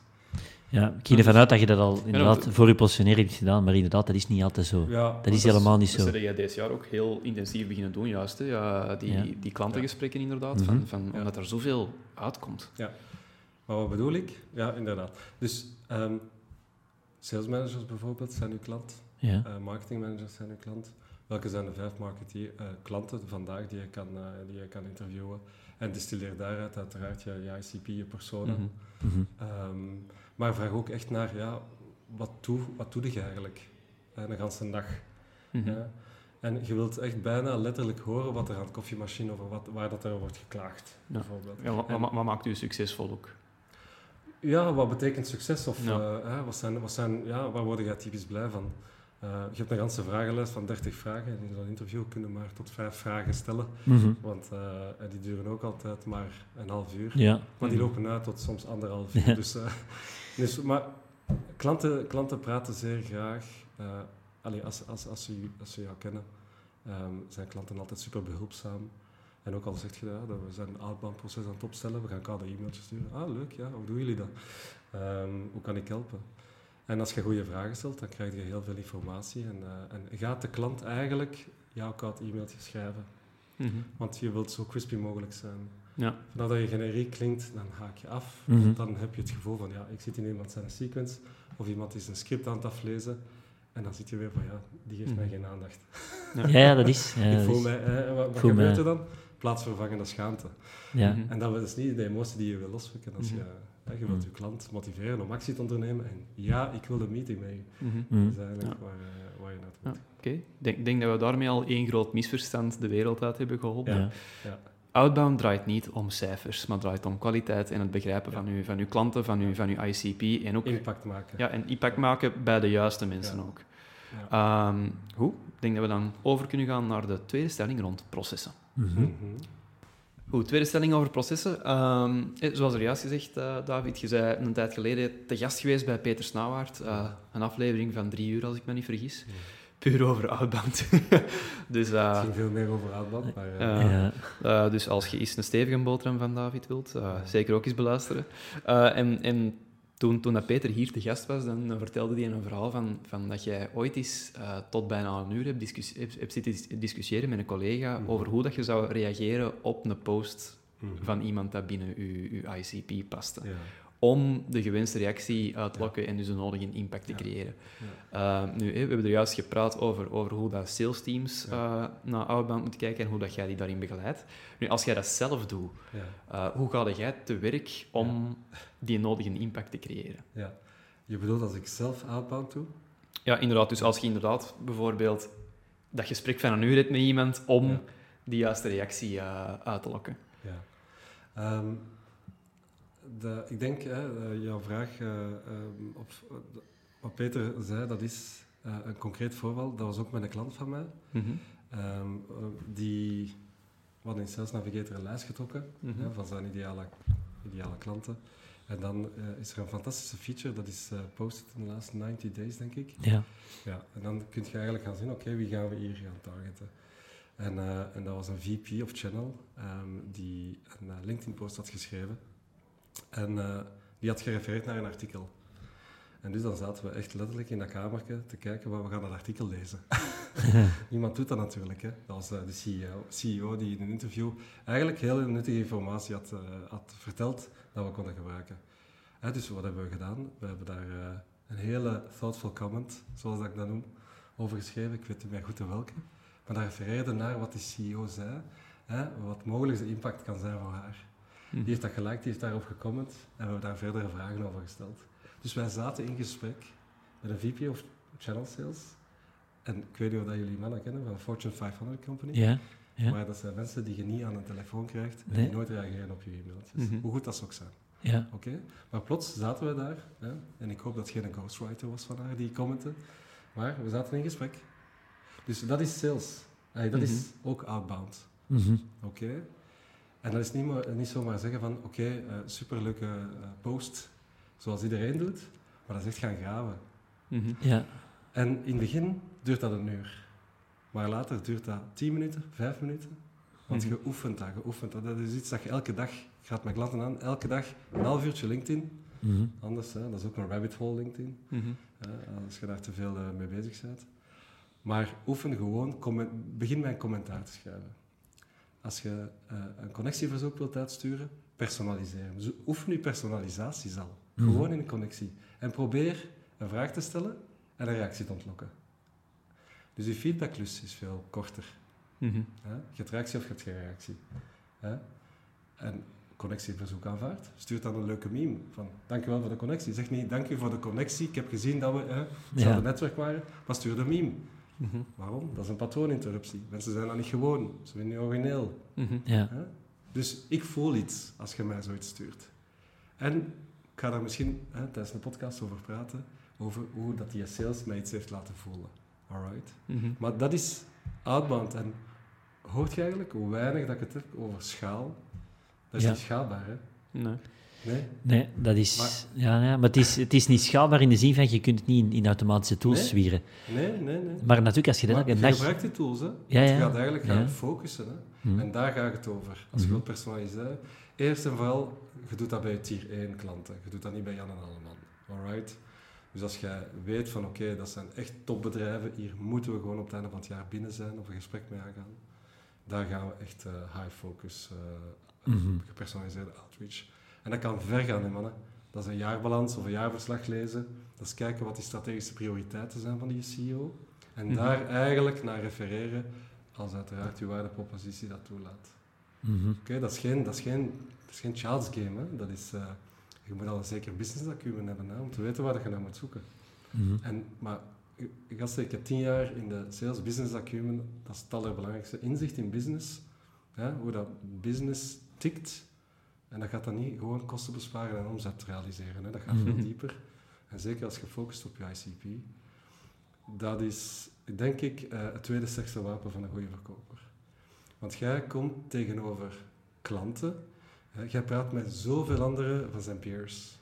[SPEAKER 3] Ja, ik ging ervan uit dat je dat al inderdaad
[SPEAKER 2] dat-
[SPEAKER 3] voor je positionering hebt gedaan, maar inderdaad, dat is niet altijd zo.
[SPEAKER 1] Ja,
[SPEAKER 3] Dat is helemaal niet
[SPEAKER 2] Dat
[SPEAKER 3] zo.
[SPEAKER 2] zijn jij deze jaar ook heel intensief beginnen doen, juist. Hè? Ja, die,
[SPEAKER 3] Ja.
[SPEAKER 2] die klantengesprekken inderdaad,
[SPEAKER 3] Mhm.
[SPEAKER 2] van, van,
[SPEAKER 1] Ja.
[SPEAKER 2] omdat er zoveel uitkomt.
[SPEAKER 1] Maar Maar wat bedoel ik? Ja, inderdaad. Dus um, sales managers bijvoorbeeld zijn uw klant.
[SPEAKER 3] Ja.
[SPEAKER 1] Uh, marketing managers zijn uw klant. Welke zijn de vijf marketeer, uh, klanten vandaag die je, kan, uh, die je kan interviewen? En distilleer daaruit uiteraard je, je ICP, je personen.
[SPEAKER 3] Mm -hmm.
[SPEAKER 1] um, maar vraag ook echt naar, ja, wat doe, wat doe je eigenlijk? Een ganse dag.
[SPEAKER 2] Mhm.
[SPEAKER 1] Ja? En je wilt echt bijna letterlijk horen wat er aan de koffiemachine over wat, waar dat er wordt geklaagd,
[SPEAKER 2] Ja.
[SPEAKER 1] bijvoorbeeld.
[SPEAKER 2] Ja, wat,
[SPEAKER 1] En-
[SPEAKER 2] wat, maakt u succesvol ook?
[SPEAKER 1] Ja, wat betekent succes? Of
[SPEAKER 2] Ja.
[SPEAKER 1] eh, hè, wat zijn, wat zijn, ja, waar word jij typisch blij van? Eh, je hebt een ganse vragenlijst van 30 vragen. En in zo'n interview kunnen maar tot vijf vragen stellen.
[SPEAKER 3] Mhm.
[SPEAKER 1] Want eh, die duren ook altijd maar een half uur.
[SPEAKER 3] Ja.
[SPEAKER 1] Maar die
[SPEAKER 2] Mhm.
[SPEAKER 1] lopen uit tot soms anderhalf uur.
[SPEAKER 3] Ja.
[SPEAKER 1] Dus, eh, dus, maar klanten, klanten praten zeer graag. allee, als, als, als, ze, als ze jou kennen, ehm, zijn klanten altijd super behulpzaam. En ook al zeg je dat we zijn een outbound proces aan het opstellen, we gaan koude e-mailtjes sturen. Ah, leuk, ja, hoe doen jullie dat? Ehm, hoe kan ik helpen? En als je goede vragen stelt, dan krijg je heel veel informatie. En, eh, en gaat de klant eigenlijk jouw koud e-mailtje schrijven?
[SPEAKER 2] Mhm.
[SPEAKER 1] Want je wilt zo crispy mogelijk zijn.
[SPEAKER 2] Ja.
[SPEAKER 1] Vanaf dat je generiek klinkt, dan haak je af.
[SPEAKER 3] Mhm.
[SPEAKER 1] Dan heb je het gevoel van, ja, ik zit in iemand zijn sequence. Of iemand is een script aan het aflezen. En dan zit je weer van, ja, die geeft mij
[SPEAKER 2] Mhm.
[SPEAKER 1] geen aandacht.
[SPEAKER 3] Ja, ja, dat is. Ja,
[SPEAKER 1] ik
[SPEAKER 3] dat
[SPEAKER 1] voel
[SPEAKER 3] is-
[SPEAKER 1] mij, eh, en wat, wat
[SPEAKER 3] voel
[SPEAKER 1] gebeurt
[SPEAKER 3] mij-
[SPEAKER 1] er dan? Plaatsvervangende schaamte.
[SPEAKER 3] ja.
[SPEAKER 1] En dat is niet de emotie die je wil loswekken als je, hè, je wilt
[SPEAKER 3] Mhm.
[SPEAKER 1] je klant motiveren om actie te ondernemen. En ja, ik wil een meeting mee. je.
[SPEAKER 2] Mhm.
[SPEAKER 1] Dat is eigenlijk
[SPEAKER 2] Ja.
[SPEAKER 1] waar, eh, waar je naartoe
[SPEAKER 2] Ja.
[SPEAKER 1] moet.
[SPEAKER 2] Oké, ik denk, denk dat we daarmee al één groot misverstand de wereld uit hebben geholpen.
[SPEAKER 3] Ja.
[SPEAKER 1] Ja.
[SPEAKER 2] Outbound draait niet om cijfers, maar draait om kwaliteit en het begrijpen
[SPEAKER 1] Ja.
[SPEAKER 2] van, uw, van uw klanten, van uw, van uw ICP en ook
[SPEAKER 1] Impact maken.
[SPEAKER 2] ja, en impact maken bij de juiste mensen
[SPEAKER 1] Ja.
[SPEAKER 2] ook.
[SPEAKER 1] Ja.
[SPEAKER 2] Ehm, goed, ik denk dat we dan over kunnen gaan naar de tweede stelling rond processen.
[SPEAKER 3] Mhm.
[SPEAKER 1] Mhm.
[SPEAKER 2] Goed, tweede stelling over processen. Ehm, eh, zoals er juist gezegd, eh, David, je zei een tijd geleden te gast geweest bij Peter Snauwaard. eh, een aflevering van drie uur, als ik me niet vergis.
[SPEAKER 1] Ja.
[SPEAKER 2] Puur over outbound. dus, eh,
[SPEAKER 1] Het ging veel meer over outbound, maar... eh,
[SPEAKER 2] Ja.
[SPEAKER 3] Ja.
[SPEAKER 2] eh, dus als je eens een stevige boterham van David wilt, eh, zeker ook eens beluisteren. Eh, en en toen, toen dat Peter hier te gast was, dan, dan vertelde hij een verhaal van, van dat jij ooit eens eh, tot bijna een uur hebt, hebt, hebt zitten dis- discussiëren met een collega
[SPEAKER 1] Mhm.
[SPEAKER 2] over hoe dat je zou reageren op een post
[SPEAKER 1] mhm.
[SPEAKER 2] van iemand dat binnen uw, uw ICP paste.
[SPEAKER 1] Ja.
[SPEAKER 2] Om de gewenste reactie uit te lokken en dus de nodige impact te creëren. Uh, nu, we hebben er juist gepraat over, over hoe dat sales teams uh, naar outbound moeten kijken en hoe dat jij die daarin begeleidt. Nu, als jij dat zelf doet, uh, hoe ga jij te werk om die nodige impact te creëren?
[SPEAKER 1] Ja. Je bedoelt als ik zelf outbound doe?
[SPEAKER 2] Ja, inderdaad. Dus als je inderdaad bijvoorbeeld dat gesprek van een uur hebt met iemand om
[SPEAKER 1] Ja.
[SPEAKER 2] die juiste reactie uh, uit te lokken.
[SPEAKER 1] Ja. Ehm, de, ik denk, hè, eh, jouw vraag, eh, ehm, eh, wat Peter zei, dat is eh, een concreet voorbeeld. Dat was ook met een klant van mij.
[SPEAKER 2] Mhm.
[SPEAKER 1] Ehm, eh, die, we hadden in Sales Navigator een lijst getrokken
[SPEAKER 2] Mhm.
[SPEAKER 1] hè, van zijn ideale, ideale klanten. En dan is er een fantastische feature, dat is eh posted in de laatste 90 days, denk ik.
[SPEAKER 3] Ja.
[SPEAKER 1] Ja, en dan kun je eigenlijk gaan zien, oké, wie gaan we hier gaan targeten? En, en dat was een VP of Channel ehm, die een LinkedIn-post had geschreven. En eh, die had gerefereerd naar een artikel. En dus dan zaten we echt letterlijk in dat kamertje te kijken, waar we gaan dat artikel lezen. Niemand doet dat natuurlijk. Hè. Dat was eh, de CEO, CEO die in een interview eigenlijk heel nuttige informatie had, eh, had verteld dat we konden gebruiken. Hè, dus wat hebben we gedaan? We hebben daar een hele thoughtful comment, zoals dat ik dat noem, over geschreven. Ik weet niet meer goed in welke. Maar dat refereerde naar wat die CEO zei, hè, wat mogelijk de impact kan zijn voor haar.
[SPEAKER 2] Mhm.
[SPEAKER 1] Die heeft dat geliked, die heeft daarop gecomment en we hebben daar verdere vragen over gesteld. Dus wij zaten in gesprek met een VP of Channel Sales. En ik weet niet of dat jullie mannen kennen van Fortune 500 Company.
[SPEAKER 3] Ja. Ja.
[SPEAKER 1] Maar dat zijn mensen die je niet aan een telefoon krijgt en
[SPEAKER 3] Nee.
[SPEAKER 1] die nooit reageren op je e-mailtjes.
[SPEAKER 2] Mhm.
[SPEAKER 1] Hoe goed dat ze ook zijn.
[SPEAKER 3] Ja.
[SPEAKER 1] Oké? Maar plots zaten we daar, hè, en ik hoop dat het geen ghostwriter was van haar die commentte, maar we zaten in gesprek. Dus dat is sales. Hey, dat is ook outbound.
[SPEAKER 3] Mhm.
[SPEAKER 1] Oké? En dat is niet, maar, niet zomaar zeggen van, oké, eh, superleuke eh, post, zoals iedereen doet, maar dat is echt gaan graven.
[SPEAKER 2] Mhm.
[SPEAKER 3] Ja.
[SPEAKER 1] En in het begin duurt dat een uur. Maar later duurt dat 10 minuten, 5 minuten. Want
[SPEAKER 2] Mhm.
[SPEAKER 1] je oefent dat, je oefent dat. Dat is iets dat je elke dag, ik ga het met klanten aan, elke dag een half uurtje LinkedIn.
[SPEAKER 3] Mhm.
[SPEAKER 1] Anders, hè, dat is ook een rabbit hole LinkedIn,
[SPEAKER 2] Mhm.
[SPEAKER 1] hè, als je daar te veel eh, mee bezig bent. Maar oefen gewoon, begin met een commentaar te schrijven. Als je eh, een connectieverzoek wilt uitsturen, personaliseren. Dus oefen je personalisaties al.
[SPEAKER 3] Mhm.
[SPEAKER 1] Gewoon in een connectie. En probeer een vraag te stellen en een reactie te ontlokken. Dus je feedbacklus is veel korter. Hè? Je hebt reactie of je hebt geen reactie. En connectieverzoek aanvaard. Stuur dan een leuke meme van dankjewel voor de connectie. Zeg niet dank u voor de connectie. Ik heb gezien dat we hè, hetzelfde
[SPEAKER 3] Ja.
[SPEAKER 1] netwerk waren. Maar stuur de meme.
[SPEAKER 2] Mhm.
[SPEAKER 1] Waarom? Dat is een patrooninterruptie. Mensen zijn dat niet gewoon. Ze zijn niet origineel.
[SPEAKER 2] Mhm.
[SPEAKER 3] Ja.
[SPEAKER 1] Dus ik voel iets als je mij zoiets stuurt. En ik ga daar misschien hè, tijdens de podcast over praten. Over hoe dat die sales mij iets heeft laten voelen. Alright?
[SPEAKER 2] Mhm.
[SPEAKER 1] Maar dat is outbound. En hoort je eigenlijk hoe weinig dat ik het heb over schaal? Dat is
[SPEAKER 3] Ja.
[SPEAKER 1] niet schaalbaar, hè?
[SPEAKER 2] Nee.
[SPEAKER 1] Nee?
[SPEAKER 3] Nee, dat is...
[SPEAKER 1] Maar-
[SPEAKER 3] ja, ja, maar het is, het is niet schaalbaar in de zin van je kunt het niet in, in automatische tools
[SPEAKER 1] Nee.
[SPEAKER 3] zwieren.
[SPEAKER 1] Nee, nee, nee.
[SPEAKER 3] Maar natuurlijk, als je dat
[SPEAKER 1] je
[SPEAKER 3] dag...
[SPEAKER 1] gebruikt die tools, hè?
[SPEAKER 3] Ja.
[SPEAKER 1] Je gaat eigenlijk gaan
[SPEAKER 3] Ja.
[SPEAKER 1] focussen, hè?
[SPEAKER 3] Hm.
[SPEAKER 1] En daar gaat het over. Als je
[SPEAKER 3] Mhm.
[SPEAKER 1] wilt personaliseren. Eerst en vooral, je doet dat bij je tier 1 klanten. Je doet dat niet bij Jan en Alleman. Alright? Dus als jij weet van oké, dat zijn echt topbedrijven, hier moeten we gewoon op het einde van het jaar binnen zijn of een gesprek mee aangaan. Daar gaan we echt eh, high focus, eh,
[SPEAKER 3] Mhm.
[SPEAKER 1] gepersonaliseerde outreach. En dat kan ver gaan, hè, mannen. Dat is een jaarbalans of een jaarverslag lezen. Dat is kijken wat die strategische prioriteiten zijn van die CEO. En
[SPEAKER 2] Mhm.
[SPEAKER 1] daar eigenlijk naar refereren als uiteraard je waardepropositie dat toelaat.
[SPEAKER 3] Mhm.
[SPEAKER 1] Oké, dat, is geen, dat, is geen, dat is geen child's game. Hè. Dat is, eh, je moet al een zeker business acumen hebben hè, om te weten waar je naar moet zoeken.
[SPEAKER 3] Mhm.
[SPEAKER 1] En, maar eh, gasten, ik heb tien jaar in de sales business acumen. Dat is het allerbelangrijkste. Inzicht in business. Hè, hoe dat business tikt. En dat gaat dan niet gewoon kosten besparen en omzet realiseren. Hè. Dat gaat veel
[SPEAKER 2] Mhm.
[SPEAKER 1] dieper. En zeker als je focust op je ICP. Dat is, denk ik, eh, het tweede sterkste wapen van een goede verkoper. Want jij komt tegenover klanten. Hè, jij praat met zoveel anderen van zijn peers.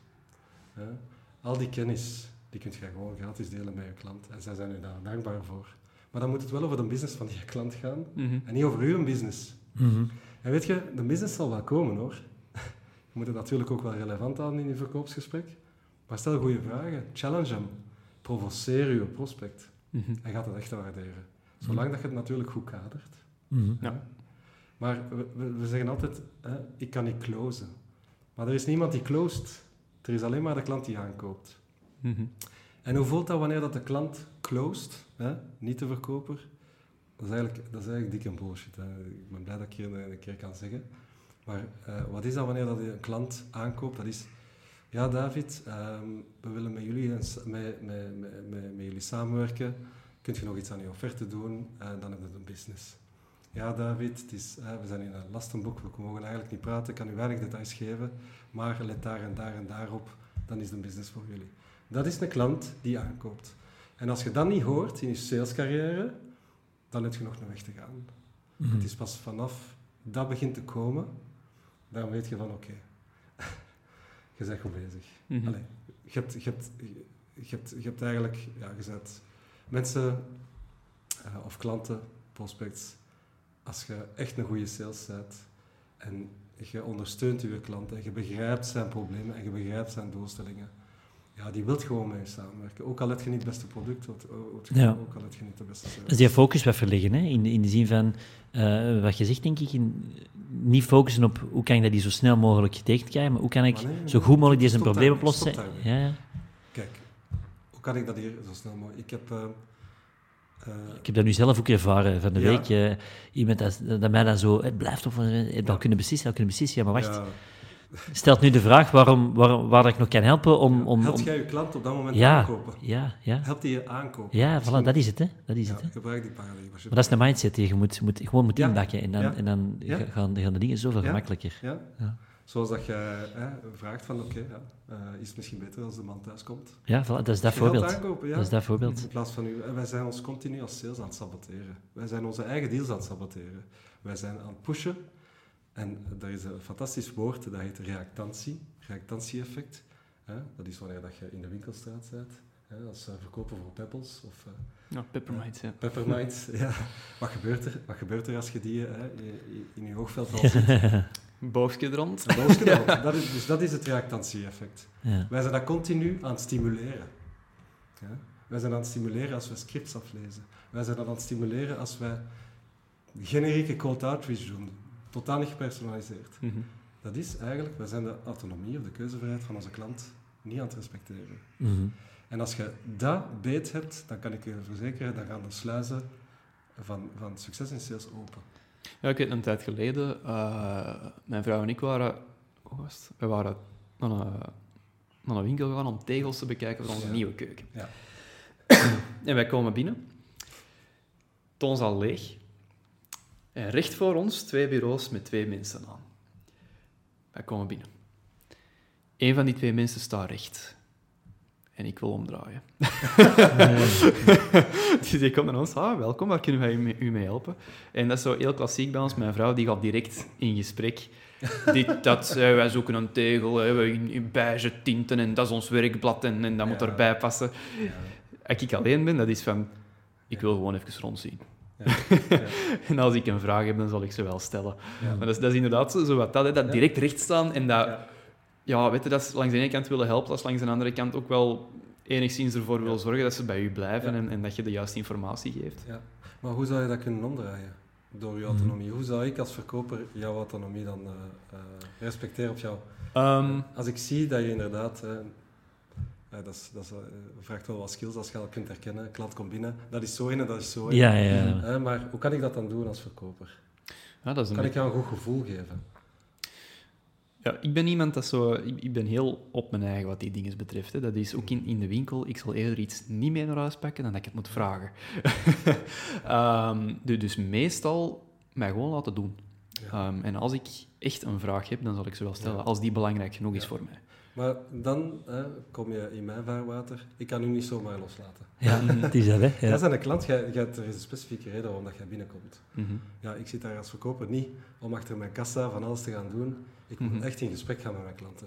[SPEAKER 1] Hè. Al die kennis, die kun je gewoon gratis delen met je klant. En zij zijn u daar dankbaar voor. Maar dan moet het wel over de business van die klant gaan.
[SPEAKER 2] Mhm.
[SPEAKER 1] En niet over uw business.
[SPEAKER 3] Mhm.
[SPEAKER 1] En weet je, de business zal wel komen hoor. Je moet het natuurlijk ook wel relevant houden in je verkoopsgesprek. Maar stel goede vragen. Challenge hem. Provoceer je prospect.
[SPEAKER 2] Mhm.
[SPEAKER 1] Hij gaat het echt waarderen. Zolang dat je het natuurlijk goed kadert.
[SPEAKER 3] Mhm.
[SPEAKER 2] Ja.
[SPEAKER 1] Maar we, zeggen altijd, hè, ik kan niet closen. Maar er is niemand die closed. Er is alleen maar de klant die aankoopt.
[SPEAKER 2] Mhm.
[SPEAKER 1] En hoe voelt dat wanneer dat de klant closed, hè? niet de verkoper? Dat is eigenlijk, dat is eigenlijk dikke bullshit. Hè? Ik ben blij dat ik hier een, een keer kan zeggen. Maar eh, wat is dat wanneer dat een klant aankoopt? Dat is, ja David, ehm, we willen met jullie, met, met, met, met, jullie samenwerken. Kunt je nog iets aan je offerte doen? En dan hebben we een business. Ja David, het is, hè, we zijn in een lastenboek, we mogen eigenlijk niet praten, ik kan u weinig details geven. Maar let daar en daar en daar op, dan is het een business voor jullie. Dat is een klant die aankoopt. En als je dat niet hoort in je salescarrière, dan heb je nog een weg te gaan.
[SPEAKER 3] Mhm.
[SPEAKER 1] Het is pas vanaf dat begint te komen, dan weet je van oké, je bent goed bezig.
[SPEAKER 2] Mhm.
[SPEAKER 1] Allee, je, hebt, je, hebt, je, hebt, je hebt eigenlijk, ja, je mensen eh, of klanten, prospects, als je echt een goede sales bent en je ondersteunt je klant en je begrijpt zijn problemen en je begrijpt zijn doelstellingen, ja, die wilt gewoon met je samenwerken. Ook al heb je niet het beste product, wat- wat-
[SPEAKER 3] Ja.
[SPEAKER 1] ook al heb je niet de beste service.
[SPEAKER 3] Dus die focus wat verleggen, hè? In, in de zin van, eh, wat je zegt, denk ik, in, niet focussen op hoe kan ik dat die zo snel mogelijk getekend krijgen, maar hoe kan ik
[SPEAKER 1] nee,
[SPEAKER 3] zo goed mogelijk deze probleem oplossen. Ja, ja.
[SPEAKER 1] Kijk, hoe kan ik dat hier zo snel mogelijk... Ik heb... eh, eh,
[SPEAKER 3] Ik heb dat nu zelf ook ervaren van de week. iemand dat, dat mij dan zo, het blijft je al
[SPEAKER 1] Ja.
[SPEAKER 3] kunnen beslissen, al kunnen beslissen. Ja, maar wacht, stelt nu de vraag waarom, waarom, waar ik nog kan helpen om... om,
[SPEAKER 1] Helpt
[SPEAKER 3] om
[SPEAKER 1] jij je klant op dat moment
[SPEAKER 3] ja,
[SPEAKER 1] aankopen?
[SPEAKER 3] ja, ja.
[SPEAKER 1] Helpt hij je aankopen?
[SPEAKER 3] Ja, voilà, dat is het, hè. Dat is
[SPEAKER 1] Ja,
[SPEAKER 3] het, hè.
[SPEAKER 1] gebruik die paradigma's.
[SPEAKER 3] Maar dat is de mindset die je moet, moet, gewoon moet
[SPEAKER 1] Ja.
[SPEAKER 3] inbakken. En dan,
[SPEAKER 1] Ja.
[SPEAKER 3] en dan gaan, gaan de dingen zoveel gemakkelijker.
[SPEAKER 1] Ja?
[SPEAKER 3] Ja.
[SPEAKER 1] Zoals dat je hè, vraagt van, oké, ja, eh, is het misschien beter als de man thuis komt?
[SPEAKER 3] Ja, voilà, dat is dat voorbeeld.
[SPEAKER 1] aankopen, ja.
[SPEAKER 3] Dat is dat voorbeeld.
[SPEAKER 1] In plaats van u, en wij zijn ons continu als sales aan het saboteren. Wij zijn onze eigen deals aan het saboteren. Wij zijn aan het pushen. En er is een fantastisch woord, dat heet reactantie. Reactantie-effect. Hè? Dat is wanneer dat je in de winkelstraat bent. Hè? Als eh, verkoper voor Pebbles of eh,
[SPEAKER 2] Ja, peppermint, ja.
[SPEAKER 1] Peppermint. ja. wat, gebeurt er, wat gebeurt er als je die hè, in- je oogveld al ziet?
[SPEAKER 2] Boogje rond.
[SPEAKER 1] Dat is, dus dat is het reactantie-effect.
[SPEAKER 3] Ja.
[SPEAKER 1] Wij zijn dat continu aan het stimuleren. Ja? Wij zijn aan het stimuleren als we scripts aflezen. Wij zijn dat aan het stimuleren als wij generieke cold outreach doen. Totaal niet gepersonaliseerd.
[SPEAKER 2] Mhm.
[SPEAKER 1] dat is eigenlijk, wij zijn de autonomie of de keuzevrijheid van onze klant niet aan het respecteren.
[SPEAKER 3] Mhm.
[SPEAKER 1] En als je dat beet hebt, dan kan ik je verzekeren, dan gaan de sluizen van, van succes in sales open.
[SPEAKER 2] Ja, ik weet een tijd geleden, eh, mijn vrouw en ik waren, hoe was het? We waren naar een, naar een winkel gegaan om tegels te bekijken voor onze
[SPEAKER 1] Ja.
[SPEAKER 2] nieuwe keuken.
[SPEAKER 1] Ja.
[SPEAKER 2] En wij komen binnen, toon al leeg, en recht voor ons twee bureaus met twee mensen aan. Wij komen binnen. Een van die twee mensen staat recht. En ik wil omdraaien. dus die komt naar ons, ah, welkom, waar kunnen wij u mee, u mee helpen? En dat is zo heel klassiek bij ons. Mijn vrouw die gaat direct in gesprek. Dit, dat, eh, wij zoeken een tegel, hè, we in, in beige tinten en dat is ons werkblad en, en dat moet erbij passen.
[SPEAKER 1] Ja.
[SPEAKER 2] Als ik alleen ben, dat is van, ik wil gewoon even rondzien.
[SPEAKER 1] Ja.
[SPEAKER 2] En als ik een vraag heb, dan zal ik ze wel stellen. Maar dat is, dat is inderdaad zo, zo wat dat, hè, dat direct recht staan en dat,
[SPEAKER 1] Ja.
[SPEAKER 2] weet je, dat is langs de ene kant willen helpen, dat is langs de andere kant ook wel enigszins ervoor wil zorgen dat ze bij u blijven en, en dat je de juiste informatie geeft.
[SPEAKER 1] Ja. Maar hoe zou je dat kunnen omdraaien? Door je autonomie. Hoe zou ik als verkoper jouw autonomie dan eh, eh, respecteren op jou?
[SPEAKER 2] Ehm,
[SPEAKER 1] Als ik zie dat je inderdaad... eh, eh, dat, is, dat is, eh, vraagt wel wat skills als je al kunt herkennen. Klant komt binnen, dat is zo in en dat is zo in.
[SPEAKER 3] Ja, ja, ja.
[SPEAKER 1] Eh, maar hoe kan ik dat dan doen als verkoper?
[SPEAKER 2] ja, dat is een
[SPEAKER 1] Kan ik jou een goed gevoel geven?
[SPEAKER 2] Ja, ik ben iemand dat zo... Ik, ik ben heel op mijn eigen wat die dingen betreft. Hè. Dat is ook in, in de winkel. Ik zal eerder iets niet mee naar huis pakken dan dat ik het moet vragen. Ehm, du- dus meestal mij gewoon laten doen.
[SPEAKER 1] Ja.
[SPEAKER 2] Ehm, en als ik echt een vraag heb, dan zal ik ze wel stellen.
[SPEAKER 1] Ja.
[SPEAKER 2] Als die belangrijk genoeg is voor mij.
[SPEAKER 1] Maar dan kom je in mijn vaarwater. Ik kan u niet zomaar loslaten.
[SPEAKER 3] Ja, het is dat, hè.
[SPEAKER 1] Jij
[SPEAKER 3] Ja.
[SPEAKER 1] bent een klant, jij, jij, er is een specifieke reden waarom dat jij binnenkomt.
[SPEAKER 2] Mhm.
[SPEAKER 1] Ja, ik zit daar als verkoper niet om achter mijn kassa van alles te gaan doen. Ik moet
[SPEAKER 2] Mhm.
[SPEAKER 1] echt in gesprek gaan met mijn klanten.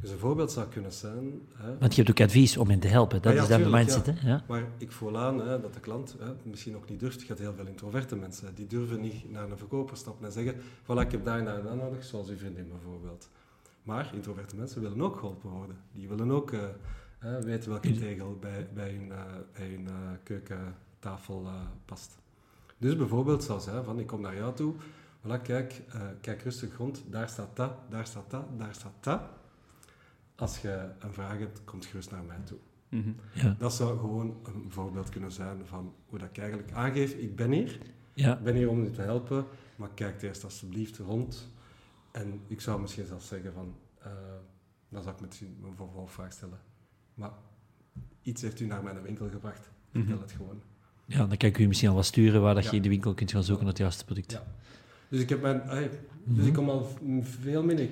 [SPEAKER 1] Dus een voorbeeld zou kunnen zijn... Hè,
[SPEAKER 3] Want je hebt ook advies om hen te helpen. Dat
[SPEAKER 1] ja,
[SPEAKER 3] is dan de mindset, hè. Ja.
[SPEAKER 1] Maar ik voel aan hè, dat de klant hè, misschien nog niet durft. Je hebt heel veel introverte mensen. Die durven niet naar een verkoper stappen en zeggen... Voilà, ik heb daar en daar nodig, zoals uw vriendin bijvoorbeeld. Maar introverte mensen willen ook geholpen worden. Die willen ook eh, hè, weten welke tegel bij, bij hun, eh, bij hun eh, keukentafel eh, past. Dus bijvoorbeeld zou zijn van, ik kom naar jou toe. Voilà, kijk, eh, kijk rustig rond. Daar staat dat, daar staat dat, daar staat dat. Als je een vraag hebt, kom gerust naar mij toe.
[SPEAKER 2] Mhm.
[SPEAKER 3] Ja.
[SPEAKER 1] Dat zou gewoon een voorbeeld kunnen zijn van hoe dat ik eigenlijk aangeef. Ik ben hier,
[SPEAKER 3] Ja.
[SPEAKER 1] ik ben hier om u te helpen, maar kijk eerst alsjeblieft rond. En ik zou misschien zelfs zeggen van, eh, dan zou ik misschien een vervolgvraag stellen. Maar iets heeft u naar mijn winkel gebracht. Vertel
[SPEAKER 2] Mhm.
[SPEAKER 1] het gewoon.
[SPEAKER 3] ja, dan kan ik u misschien al wat sturen waar dat
[SPEAKER 1] Ja.
[SPEAKER 3] je in de winkel kunt gaan zoeken naar het juiste product.
[SPEAKER 1] Ja. Dus ik heb mijn, dus
[SPEAKER 3] Mhm.
[SPEAKER 1] ik kom al veel minder.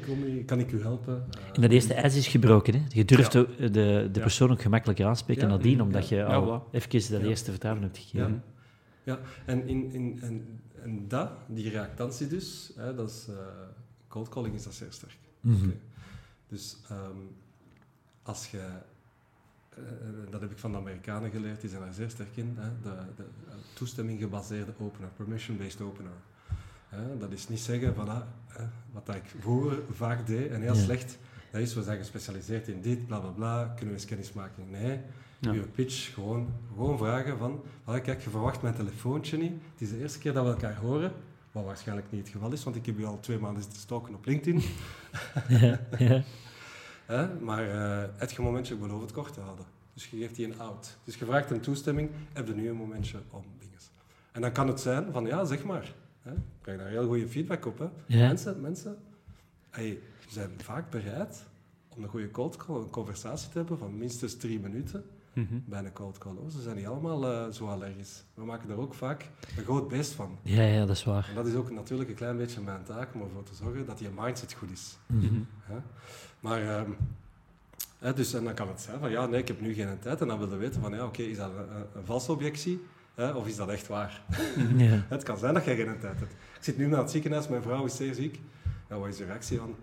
[SPEAKER 1] Kan ik u helpen? Eh,
[SPEAKER 3] En dat eerste ijs is gebroken. Hè? Je durft
[SPEAKER 1] Ja.
[SPEAKER 3] de, de, persoon ook gemakkelijker aanspreken
[SPEAKER 1] Ja.
[SPEAKER 3] nadien, omdat je
[SPEAKER 1] Ja.
[SPEAKER 3] Al
[SPEAKER 2] voilà.
[SPEAKER 3] even dat
[SPEAKER 1] Ja.
[SPEAKER 3] eerste vertrouwen hebt gegeven.
[SPEAKER 1] Ja, en, in, in, en, en dat, die reactantie dus, hè, dat is, eh, cold calling is dat zeer sterk.
[SPEAKER 3] Mhm.
[SPEAKER 1] Dus ehm, als je, eh, dat heb ik van de Amerikanen geleerd, die zijn daar zeer sterk in, hè, de, de eh, toestemming gebaseerde opener, permission-based opener. Hè, dat is niet zeggen van, ah, hè, wat dat ik vroeger vaak deed en heel
[SPEAKER 3] Ja.
[SPEAKER 1] slecht, dat is, we zijn gespecialiseerd in dit, bla bla bla, kunnen we eens kennismaking? Nee,
[SPEAKER 2] Ja.
[SPEAKER 1] je pitch gewoon, gewoon vragen van, ah, kijk, je verwacht mijn telefoontje niet, het is de eerste keer dat we elkaar horen, wat waarschijnlijk niet het geval is, want ik heb je al twee maanden zitten stalken op LinkedIn.
[SPEAKER 3] Ja, ja.
[SPEAKER 1] Maar eh heb je een momentje, ik beloof het kort te houden. Dus je geeft die een out. Dus je vraagt een toestemming, heb je nu een momentje om dingen. En dan kan het zijn van, ja, zeg maar. Hè? Ik krijg daar heel goede feedback op. Hè?
[SPEAKER 3] Ja.
[SPEAKER 1] Mensen, mensen hey, zijn vaak bereid om een goede cold call, een conversatie te hebben van minstens drie minuten
[SPEAKER 2] Mhm.
[SPEAKER 1] bij een cold call. Ze zijn niet allemaal eh, zo allergisch. We maken daar ook vaak een groot beest van.
[SPEAKER 3] Ja, ja, dat is waar.
[SPEAKER 1] En dat is ook natuurlijk een klein beetje mijn taak om ervoor te zorgen dat je mindset goed is.
[SPEAKER 3] Mhm.
[SPEAKER 2] Mhm.
[SPEAKER 1] Hè? Maar, ehm, hè, dus, en dan kan het zijn van, ja, nee, ik heb nu geen tijd. En dan wil je weten van, ja, oké, is dat een, een, een valse objectie? Hè, of is dat echt waar?
[SPEAKER 3] Ja.
[SPEAKER 1] het kan zijn dat jij geen tijd hebt. Ik zit nu naar het ziekenhuis, mijn vrouw is zeer ziek. Ja, wat is de reactie van?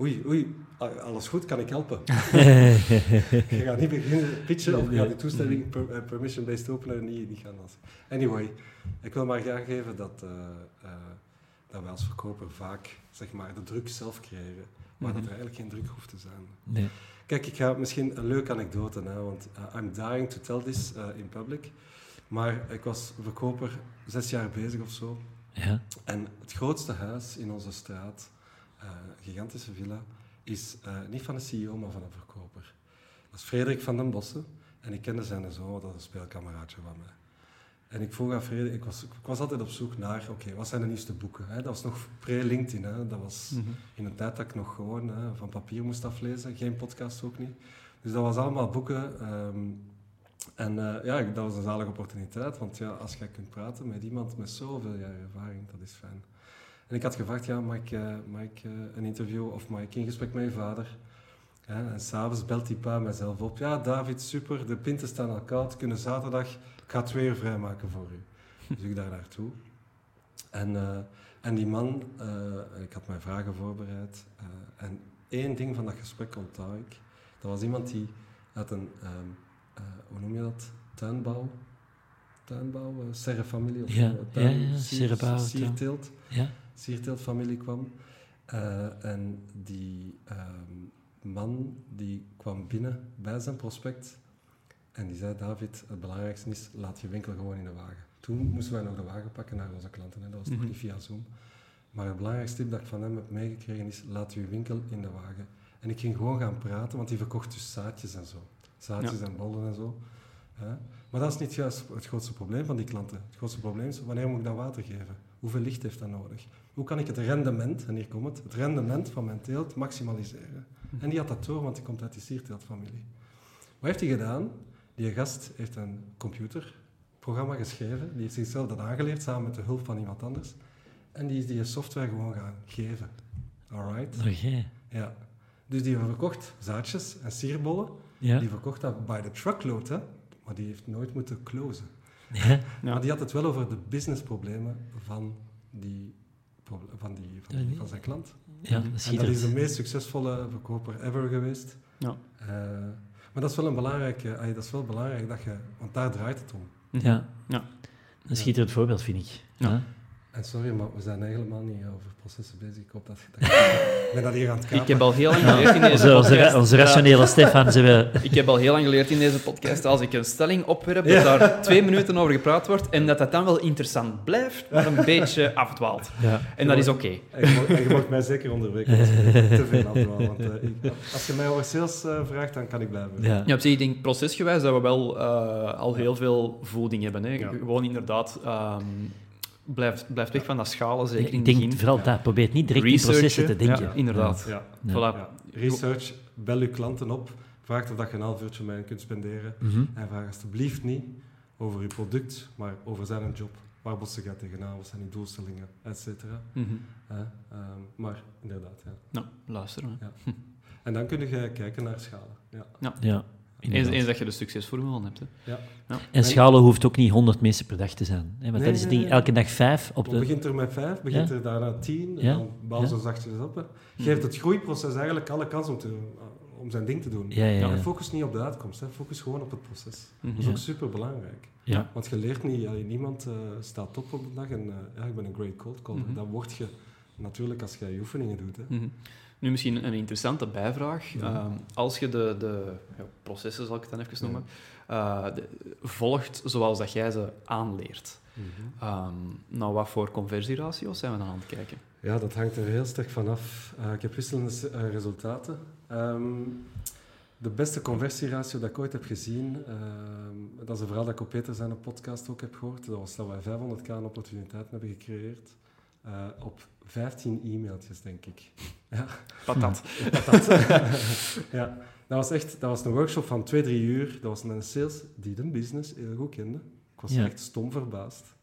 [SPEAKER 1] Oei, oei, alles goed, kan ik helpen? je gaat niet beginnen pitchen of je gaat die toestemming, per- eh, permission-based opener, niet, niet gaan lassen. Anyway, ik wil maar graag geven dat, eh, eh, dat wij als verkoper vaak zeg maar, de druk zelf creëren, maar dat er eigenlijk geen druk hoeft te zijn.
[SPEAKER 3] Nee.
[SPEAKER 1] Kijk, ik ga misschien een leuke anekdote, hè, want uh, I'm dying to tell this in public. Maar ik was verkoper zes jaar bezig of zo.
[SPEAKER 3] Ja.
[SPEAKER 1] En het grootste huis in onze straat gigantische villa, is niet van een CEO, maar van een verkoper. Dat is Frederik van den Bossen. En ik kende zijn zoon, dat is een speelkameraadje van mij. En ik vroeg aan Frederik, ik was, ik was altijd op zoek naar, oké, wat zijn de nieuwste boeken? Hè? Dat was nog pre-LinkedIn, dat was mhm. in een tijd dat ik nog gewoon hè, van papier moest aflezen, geen podcast ook niet. Dus dat was allemaal boeken. Ehm, en uh, ja, dat was een zalige opportuniteit, want ja, als jij kunt praten met iemand met zoveel jaar ervaring, dat is fijn. En ik had gevraagd, ja, mag ik, mag ik uh, een interview of mag ik in gesprek met je vader? Ja, en s'avonds belt die pa mijzelf op. Ja, David, super, de pinten staan al koud, kunnen zaterdag, ik ga twee uur vrijmaken voor u. Dus ik daar naartoe. En, en die man, ik had mijn vragen voorbereid. en één ding van dat gesprek onthoud ik. Dat was iemand die had een... Um, uh, hoe noem je dat? Tuinbouw? Tuinbouw? Serrefamilie? Of
[SPEAKER 3] ja, tuin, ja, ja,
[SPEAKER 1] sier, Sierteelt. Ja. Sierteeltfamilie kwam. Uh, en die um, man die kwam binnen bij zijn prospect en die zei, David, het belangrijkste is, laat je winkel gewoon in de wagen. Toen moesten wij nog de wagen pakken naar onze klanten, hè. dat was mm -hmm. nog niet via Zoom. Maar het belangrijkste tip dat ik van hem heb meegekregen is, laat je winkel in de wagen. En ik ging gewoon gaan praten, want die verkocht dus zaadjes en zo zaadjes en bollen en zo. Maar dat is niet juist het grootste probleem van die klanten. Het grootste probleem is, wanneer moet ik dat water geven? Hoeveel licht heeft dat nodig? Hoe kan ik het rendement, en hier komt het, het rendement van mijn teelt maximaliseren? En die had dat door, want die komt uit die sierteeltfamilie. Wat heeft hij gedaan? Die gast heeft een computerprogramma geschreven, die heeft zichzelf dat aangeleerd samen met de hulp van iemand anders. En die is die software gewoon gaan geven. Alright?
[SPEAKER 3] Oké.
[SPEAKER 1] Ja. Dus die verkocht zaadjes en sierbollen ja. Die verkocht dat by the truckload, hè? maar die heeft nooit moeten closen. Ja. Maar die had het wel over de businessproblemen van, die, van, die, van, van zijn klant.
[SPEAKER 3] Ja,
[SPEAKER 1] dat en dat is de meest succesvolle verkoper ever geweest. Ja. Uh, maar dat is wel een belangrijke, uh, dat is wel belangrijk dat je, want daar draait het om.
[SPEAKER 3] Ja, ja. een schitterend voorbeeld, vind ik. Ja.
[SPEAKER 1] En sorry, maar we zijn helemaal niet over processen bezig. Ik hoop dat je dat... ben dat hier aan het kapen.
[SPEAKER 2] Ik heb al heel lang geleerd in deze
[SPEAKER 3] podcast... Onze, rationele Stefan. Ze
[SPEAKER 2] Ik heb al heel lang geleerd in deze podcast, als ik een stelling opwerp, dat daar twee minuten over gepraat wordt en dat dat dan wel interessant blijft, maar een beetje afdwaalt. Ja. En dat is oké.
[SPEAKER 1] En, je mag mij zeker onderbreken als je te veel afdwaalt. Want uh, als je mij over sales uh, vraagt, dan kan ik blijven.
[SPEAKER 2] Ja, ja op zich, ik denk procesgewijs dat we wel uh, al heel veel voeding hebben. Hè. Gewoon inderdaad... Um, blijft, blijft weg van dat schalen, zeker in
[SPEAKER 3] het begin. vooral dat. Probeer niet direct in processen te denken.
[SPEAKER 2] Ja, inderdaad. Ja.
[SPEAKER 1] Voilà. Research, bel je klanten op, vraag of dat je een half uurtje met hen kunt spenderen. Mhm. En vraag alsjeblieft niet over je product, maar over zijn job. Waar botsen gaat tegenaan, wat zijn je doelstellingen, et cetera. Mm -hmm. maar inderdaad, ja.
[SPEAKER 2] Nou, luisteren. Ja.
[SPEAKER 1] En dan kun je kijken naar schalen. Ja.
[SPEAKER 3] ja.
[SPEAKER 2] Eens, eens, dat je de succesformule hebt. Hè. Ja.
[SPEAKER 3] ja. En schalen hoeft ook niet 100 mensen per dag te zijn. Hè? Want dat is nee, elke dag vijf. Op de...
[SPEAKER 1] begint er met vijf, begint er daarna tien, en dan bouw zo zachtjes op. Hè. Geeft het groeiproces eigenlijk alle kans om, te, om zijn ding te doen. Ja, focus niet op de uitkomst, hè. focus gewoon op het proces. Dat is ook super belangrijk. Want je leert niet, niemand uh, staat op op de dag en uh, ja, ik ben een great cold caller. Mm -hmm. Dat word je natuurlijk als je je oefeningen doet. Hè. Mm -hmm.
[SPEAKER 2] Nu misschien een interessante bijvraag. Ehm, als je de, de ja, processen, zal ik het dan even noemen, uh, volgt zoals dat jij ze aanleert, mm -hmm. nou wat voor conversieratio's zijn we dan aan het kijken?
[SPEAKER 1] Ja, dat hangt er heel sterk vanaf. Uh, ik heb wisselende uh, resultaten. Um, de beste conversieratio dat ik ooit heb gezien, uh, dat is een verhaal dat ik op Peter zijn podcast ook heb gehoord. Dat was dat wij 500k aan opportuniteiten hebben gecreëerd. op 15 e-mailtjes, denk ik.
[SPEAKER 2] Ja. Patat.
[SPEAKER 1] Patat. ja. Dat was echt dat was een workshop van twee, drie uur. Dat was een sales die de business heel goed kende. Ik was echt stom verbaasd.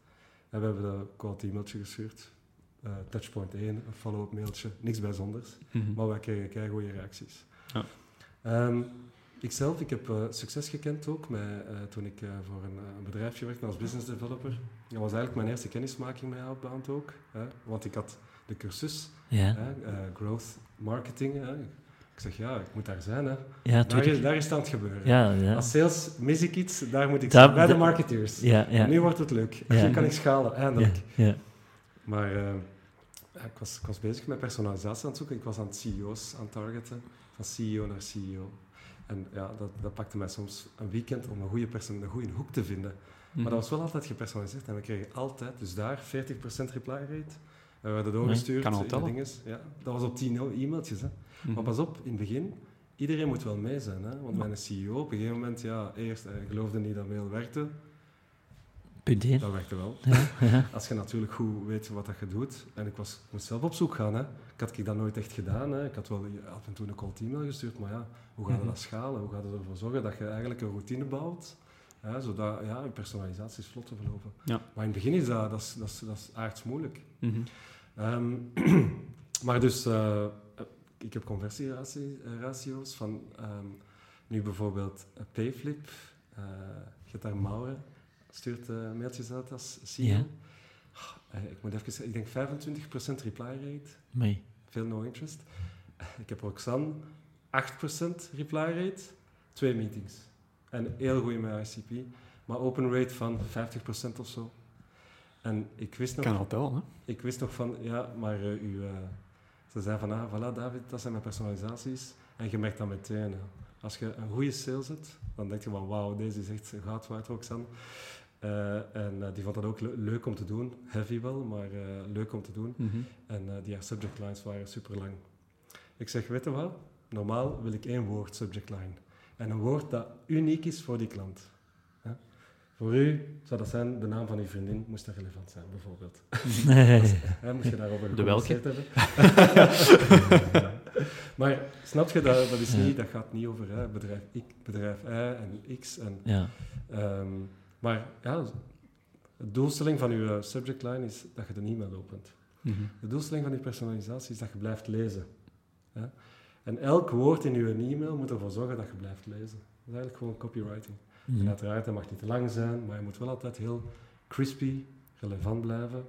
[SPEAKER 1] En we hebben een koud e-mailtje gestuurd. Uh, touchpoint 1, een follow-up mailtje. Niks bijzonders. Mm Maar wij kregen kei goede reacties. Ja. Um, ikzelf, ik heb uh, succes gekend ook met, uh, toen ik voor een, een, bedrijfje werkte als business developer. Dat was eigenlijk mijn eerste kennismaking met Outbound ook. Hè, want ik had de cursus, ja. hè, uh, growth marketing. Hè. Ik zeg, ja, ik moet daar zijn. Hè. Ja, daar, is, daar is het aan het gebeuren. Ja, ja. Als sales mis ik iets, daar moet ik zijn, bij de marketeers. Nu wordt het leuk. Nu kan ik schalen, eindelijk. Ja, Maar uh, ik, was, ik was bezig met personalisatie aan het zoeken. Ik was aan het CEO's aan het targeten, van CEO naar CEO. En ja, dat, dat pakte mij soms een weekend om een goede, persoon, een goede hoek te vinden. Maar mhm. dat was wel altijd gepersonaliseerd en we kregen altijd, dus daar 40% reply rate, We werden doorgestuurd.
[SPEAKER 2] Kan al
[SPEAKER 1] dinges. Ja, dat was op 10 e-mailtjes. Hè.
[SPEAKER 2] Mhm.
[SPEAKER 1] Maar pas op, in het begin, iedereen moet wel mee zijn. Hè? Want mijn CEO op een gegeven moment, ja, eerst hij geloofde niet dat mail werkte.
[SPEAKER 3] Punt 1.
[SPEAKER 1] Dat werkte wel.
[SPEAKER 3] Ja, ja.
[SPEAKER 1] Als je natuurlijk goed weet wat dat je doet. En ik was, ik moest zelf op zoek gaan. Hè. Ik had ik dat nooit echt gedaan. Hè. Ik had wel af en toe een cold email gestuurd. Maar ja, hoe ga je
[SPEAKER 2] Mhm.
[SPEAKER 1] dat schalen? Hoe ga je ervoor zorgen dat je eigenlijk een routine bouwt? Hè, zodat ja, je personalisaties vlot te verlopen.
[SPEAKER 2] Ja.
[SPEAKER 1] Maar in het begin is dat, dat, is, dat, is, dat is aards moeilijk. Ehm, maar dus, eh, ik heb conversieratio's van ehm, nu bijvoorbeeld eh, Payflip. eh je hebt daar Maure, stuurt eh, mailtjes uit als CEO.
[SPEAKER 3] Ja.
[SPEAKER 1] Eh, ik moet even zeggen, ik denk 25% reply rate,
[SPEAKER 3] Amai.
[SPEAKER 1] veel no interest. Ik heb Roxanne, 8% reply rate, twee meetings. En heel goed met ICP, maar open rate van 50% of zo. En ik wist nog...
[SPEAKER 2] Kan al tellen, hè?
[SPEAKER 1] Ik wist nog van, ja, maar eh, u, eh, ze zei van, ah, voilà David, dat zijn mijn personalisaties. En je merkt dat meteen. hè. Als je een goede sales hebt, dan denk je van, wauw, deze is echt goud waard, Roxanne. Eh, en eh, die vond dat ook le- leuk om te doen. Heavy wel, maar leuk om te doen.
[SPEAKER 2] Mhm.
[SPEAKER 1] En die haar subject lines waren super lang. Ik zeg, weet je wat? Normaal wil ik één woord subject line. En een woord dat uniek is voor die klant. Hè? Voor u zou dat zijn, de naam van uw vriendin moest dat relevant zijn, bijvoorbeeld. Hè, moest je daarover
[SPEAKER 2] De welke?
[SPEAKER 1] hebben. Ja. Maar snap je, dat, dat, is
[SPEAKER 3] Ja.
[SPEAKER 1] niet, dat gaat niet over hè, bedrijf, ik, bedrijf Y en X. En,
[SPEAKER 3] Ja.
[SPEAKER 1] ehm, maar ja, de doelstelling van uw eh, subject line is dat je de e-mail opent. De doelstelling van die personalisatie is dat je blijft lezen. Ja? En elk woord in je e-mail moet ervoor zorgen dat je blijft lezen. Dat is eigenlijk gewoon copywriting. En
[SPEAKER 3] Mhm.
[SPEAKER 1] uiteraard, dat mag niet te lang zijn, maar je moet wel altijd heel crispy, relevant blijven.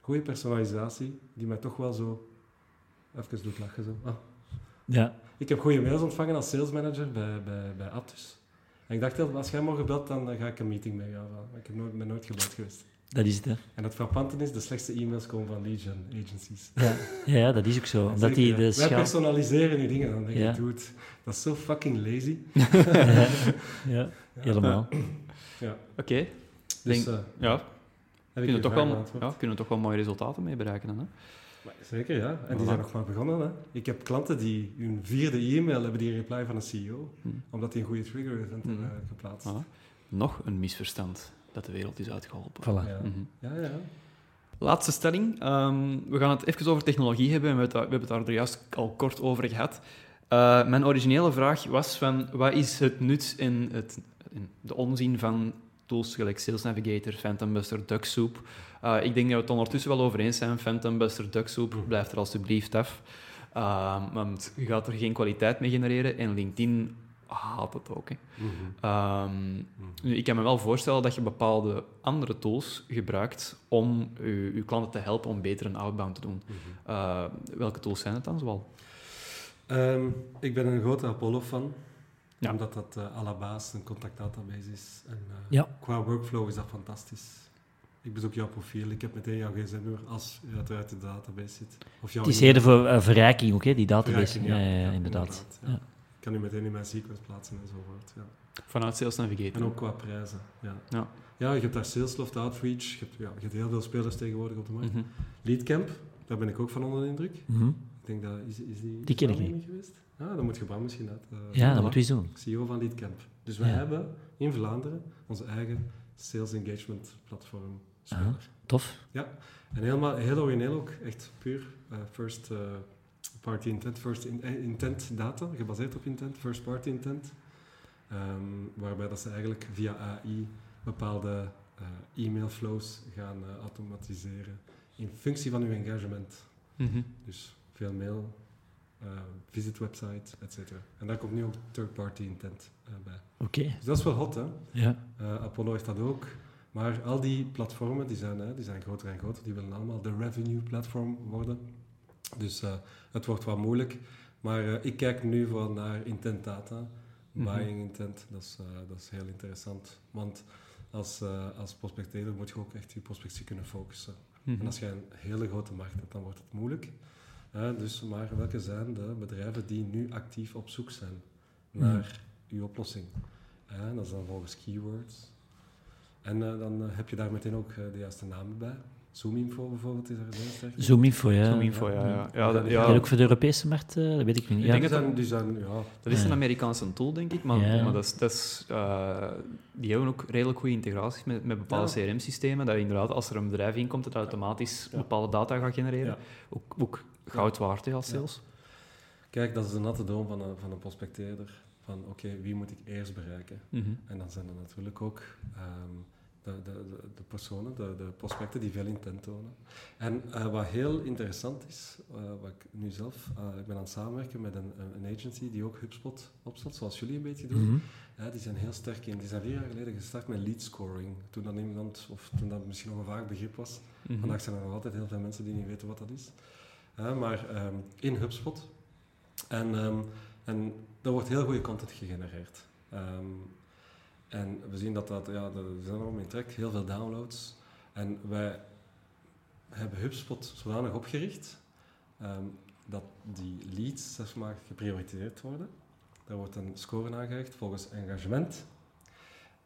[SPEAKER 1] Goede personalisatie, die mij toch wel zo even doet lachen. Zo. Ah.
[SPEAKER 3] Ja.
[SPEAKER 1] Ik heb goede mails ontvangen als salesmanager bij, bij, bij Aptus. En ik dacht, als jij morgen belt, dan eh, ga ik een meeting mee gaan. Maar ik heb nooit, ben nooit gebeld geweest.
[SPEAKER 3] Dat is het, hè.
[SPEAKER 1] En het frappante is, de slechtste e-mails komen van lead gen agencies.
[SPEAKER 3] Ja. ja, dat is ook zo. Omdat die de
[SPEAKER 1] Wij
[SPEAKER 3] schaal...
[SPEAKER 1] personaliseren nu dingen. Dan denk
[SPEAKER 3] Ja.
[SPEAKER 1] dat is zo fucking lazy.
[SPEAKER 3] ja, ja, helemaal.
[SPEAKER 1] Ja.
[SPEAKER 2] Oké,
[SPEAKER 1] Dus,
[SPEAKER 2] Denk-
[SPEAKER 1] eh,
[SPEAKER 2] ja.
[SPEAKER 1] heb ik
[SPEAKER 2] Kunnen we toch wel, ja, kunnen toch wel mooie resultaten mee bereiken dan, hè?
[SPEAKER 1] Maar Zeker, ja. En die zijn nog maar begonnen. Hè. Ik heb klanten die hun vierde e-mail hebben die een reply van een CEO,
[SPEAKER 2] Hm.
[SPEAKER 1] omdat die een goede trigger event
[SPEAKER 2] Hm.
[SPEAKER 1] geplaatst.
[SPEAKER 2] Nog een misverstand dat de wereld is uitgeholpen.
[SPEAKER 3] Voilà.
[SPEAKER 1] Ja.
[SPEAKER 2] Mhm.
[SPEAKER 1] ja, ja.
[SPEAKER 2] Laatste stelling. Ehm, we gaan het even over technologie hebben. en We hebben het, daar- juist al kort over gehad. Eh, mijn originele vraag was van, wat is het nut en, het, en de onzin van tools gelijk Sales Navigator, Phantom Buster, DuckSoup? Eh, ik denk dat we het ondertussen wel over eens zijn. Phantom Buster, DuckSoup, blijf er alsjeblieft af. Ehm, want je gaat er geen kwaliteit mee genereren en LinkedIn haat het ook. Hè.
[SPEAKER 1] Mhm.
[SPEAKER 2] Ehm,
[SPEAKER 1] Mhm.
[SPEAKER 2] nu, ik kan me wel voorstellen dat je bepaalde andere tools gebruikt om je, je klanten te helpen om beter een outbound te doen.
[SPEAKER 1] Mhm.
[SPEAKER 2] Eh, welke tools zijn het dan zoal?
[SPEAKER 1] Ehm, ik ben een grote Apollo-fan,
[SPEAKER 2] Ja.
[SPEAKER 1] omdat dat eh à la base een contactdatabase is. En, eh,
[SPEAKER 3] Ja.
[SPEAKER 1] Qua workflow is dat fantastisch. Ik bezoek jouw profiel, ik heb meteen jouw gsm-nummer als je uiteraard in de database zit. Of jouw
[SPEAKER 3] Het is eerder voor verrijking ook, hè, die database. Ja,
[SPEAKER 1] ja.
[SPEAKER 3] ja, ja,
[SPEAKER 1] Ja,
[SPEAKER 3] inderdaad.
[SPEAKER 1] inderdaad, ja.
[SPEAKER 3] Ja.
[SPEAKER 1] Ik kan u meteen in mijn sequence plaatsen enzovoort. Ja.
[SPEAKER 2] Vanuit Sales Navigator.
[SPEAKER 1] En ook qua prijzen. Ja.
[SPEAKER 2] Ja.
[SPEAKER 1] ja, je hebt daar Salesloft, Outreach, je hebt, ja, je hebt heel veel spelers tegenwoordig op de markt.
[SPEAKER 2] Mhm.
[SPEAKER 1] Leadcamp, daar ben ik ook van onder de indruk.
[SPEAKER 3] Mhm.
[SPEAKER 1] Ik denk dat, is, is die,
[SPEAKER 3] Die ken ik niet.
[SPEAKER 1] geweest? Ja, dan moet je Bram misschien uit. eh,
[SPEAKER 3] Ja, dat moeten we doen.
[SPEAKER 1] CEO van Leadcamp. Dus wij
[SPEAKER 3] Ja.
[SPEAKER 1] hebben in Vlaanderen onze eigen sales engagement platform.
[SPEAKER 3] Aha. Tof.
[SPEAKER 1] En helemaal, heel origineel ook, echt puur eh, first eh, party intent, first in- eh, intent data, gebaseerd op intent, first party intent. Ehm, waarbij dat ze eigenlijk via AI bepaalde eh, e-mail flows gaan eh, automatiseren in functie van uw engagement.
[SPEAKER 2] Mhm.
[SPEAKER 1] Dus veel mail, eh, visit website, etc. En daar komt nu ook third party intent bij.
[SPEAKER 3] Oké.
[SPEAKER 1] Dus dat is wel hot, hè?
[SPEAKER 3] Ja.
[SPEAKER 1] Apollo heeft dat ook. Maar al die platformen die zijn, hè, die zijn groter en groter. Die willen allemaal de revenue platform worden. Dus eh, het wordt wat moeilijk. Maar eh, ik kijk nu vooral naar intent data.
[SPEAKER 2] Mhm.
[SPEAKER 1] Buying intent, dat is, eh, dat is heel interessant. Want als, als prospecteerder moet je ook echt je prospectie kunnen focussen.
[SPEAKER 2] Mhm.
[SPEAKER 1] En als je een hele grote markt hebt, dan wordt het moeilijk. Dus, maar welke zijn de bedrijven die nu actief op zoek zijn naar uw oplossing? Dat is dan volgens keywords. En dan heb je daar meteen ook de juiste namen bij. Zoominfo bijvoorbeeld is er heel sterk. in.
[SPEAKER 3] Zoominfo, ja.
[SPEAKER 2] Zoominfo, ja. ja. ja, dat,
[SPEAKER 1] Ja,
[SPEAKER 3] ook voor de Europese markt, eh, dat weet ik niet.
[SPEAKER 2] Ik
[SPEAKER 3] Ja.
[SPEAKER 2] denk dat
[SPEAKER 1] zijn, ja,
[SPEAKER 2] dat is een. Amerikaanse tool, denk ik. Maar,
[SPEAKER 3] Ja.
[SPEAKER 2] maar dat is, dat is, eh, die hebben ook redelijk goede integraties met, met bepaalde
[SPEAKER 1] Ja.
[SPEAKER 2] CRM-systemen. Dat je inderdaad, als er een bedrijf in komt, dat automatisch
[SPEAKER 1] Ja.
[SPEAKER 2] bepaalde data gaat genereren.
[SPEAKER 1] Ja.
[SPEAKER 2] Ook, ook goud waard hè, als
[SPEAKER 1] Ja.
[SPEAKER 2] sales.
[SPEAKER 1] Kijk, dat is de natte droom van een, van een prospecteerder. Van oké, wie moet ik eerst bereiken?
[SPEAKER 2] Mhm.
[SPEAKER 1] En dan zijn er natuurlijk ook ehm, de, de, de, personen, de, de prospecten die veel intent tonen. En eh, wat heel interessant is, eh, wat ik nu zelf, eh, ik ben aan het samenwerken met een, een agency die ook HubSpot opstelt, zoals jullie een beetje doen.
[SPEAKER 3] Mhm.
[SPEAKER 1] Ja, die zijn heel sterk in. Die zijn vier jaar geleden gestart met lead scoring. Toen dat iemand, of toen dat misschien nog een vaag begrip was.
[SPEAKER 2] Mhm.
[SPEAKER 1] Vandaag zijn er nog altijd heel veel mensen die niet weten wat dat is. Maar ehm, in HubSpot. En, ehm, en er wordt heel goede content gegenereerd. Ehm, en we zien dat dat, ja, dat is enorm in trek, heel veel downloads. En wij hebben HubSpot zodanig opgericht ehm, dat die leads zeg maar, geprioritiseerd worden. Daar wordt een score aangereikt volgens engagement.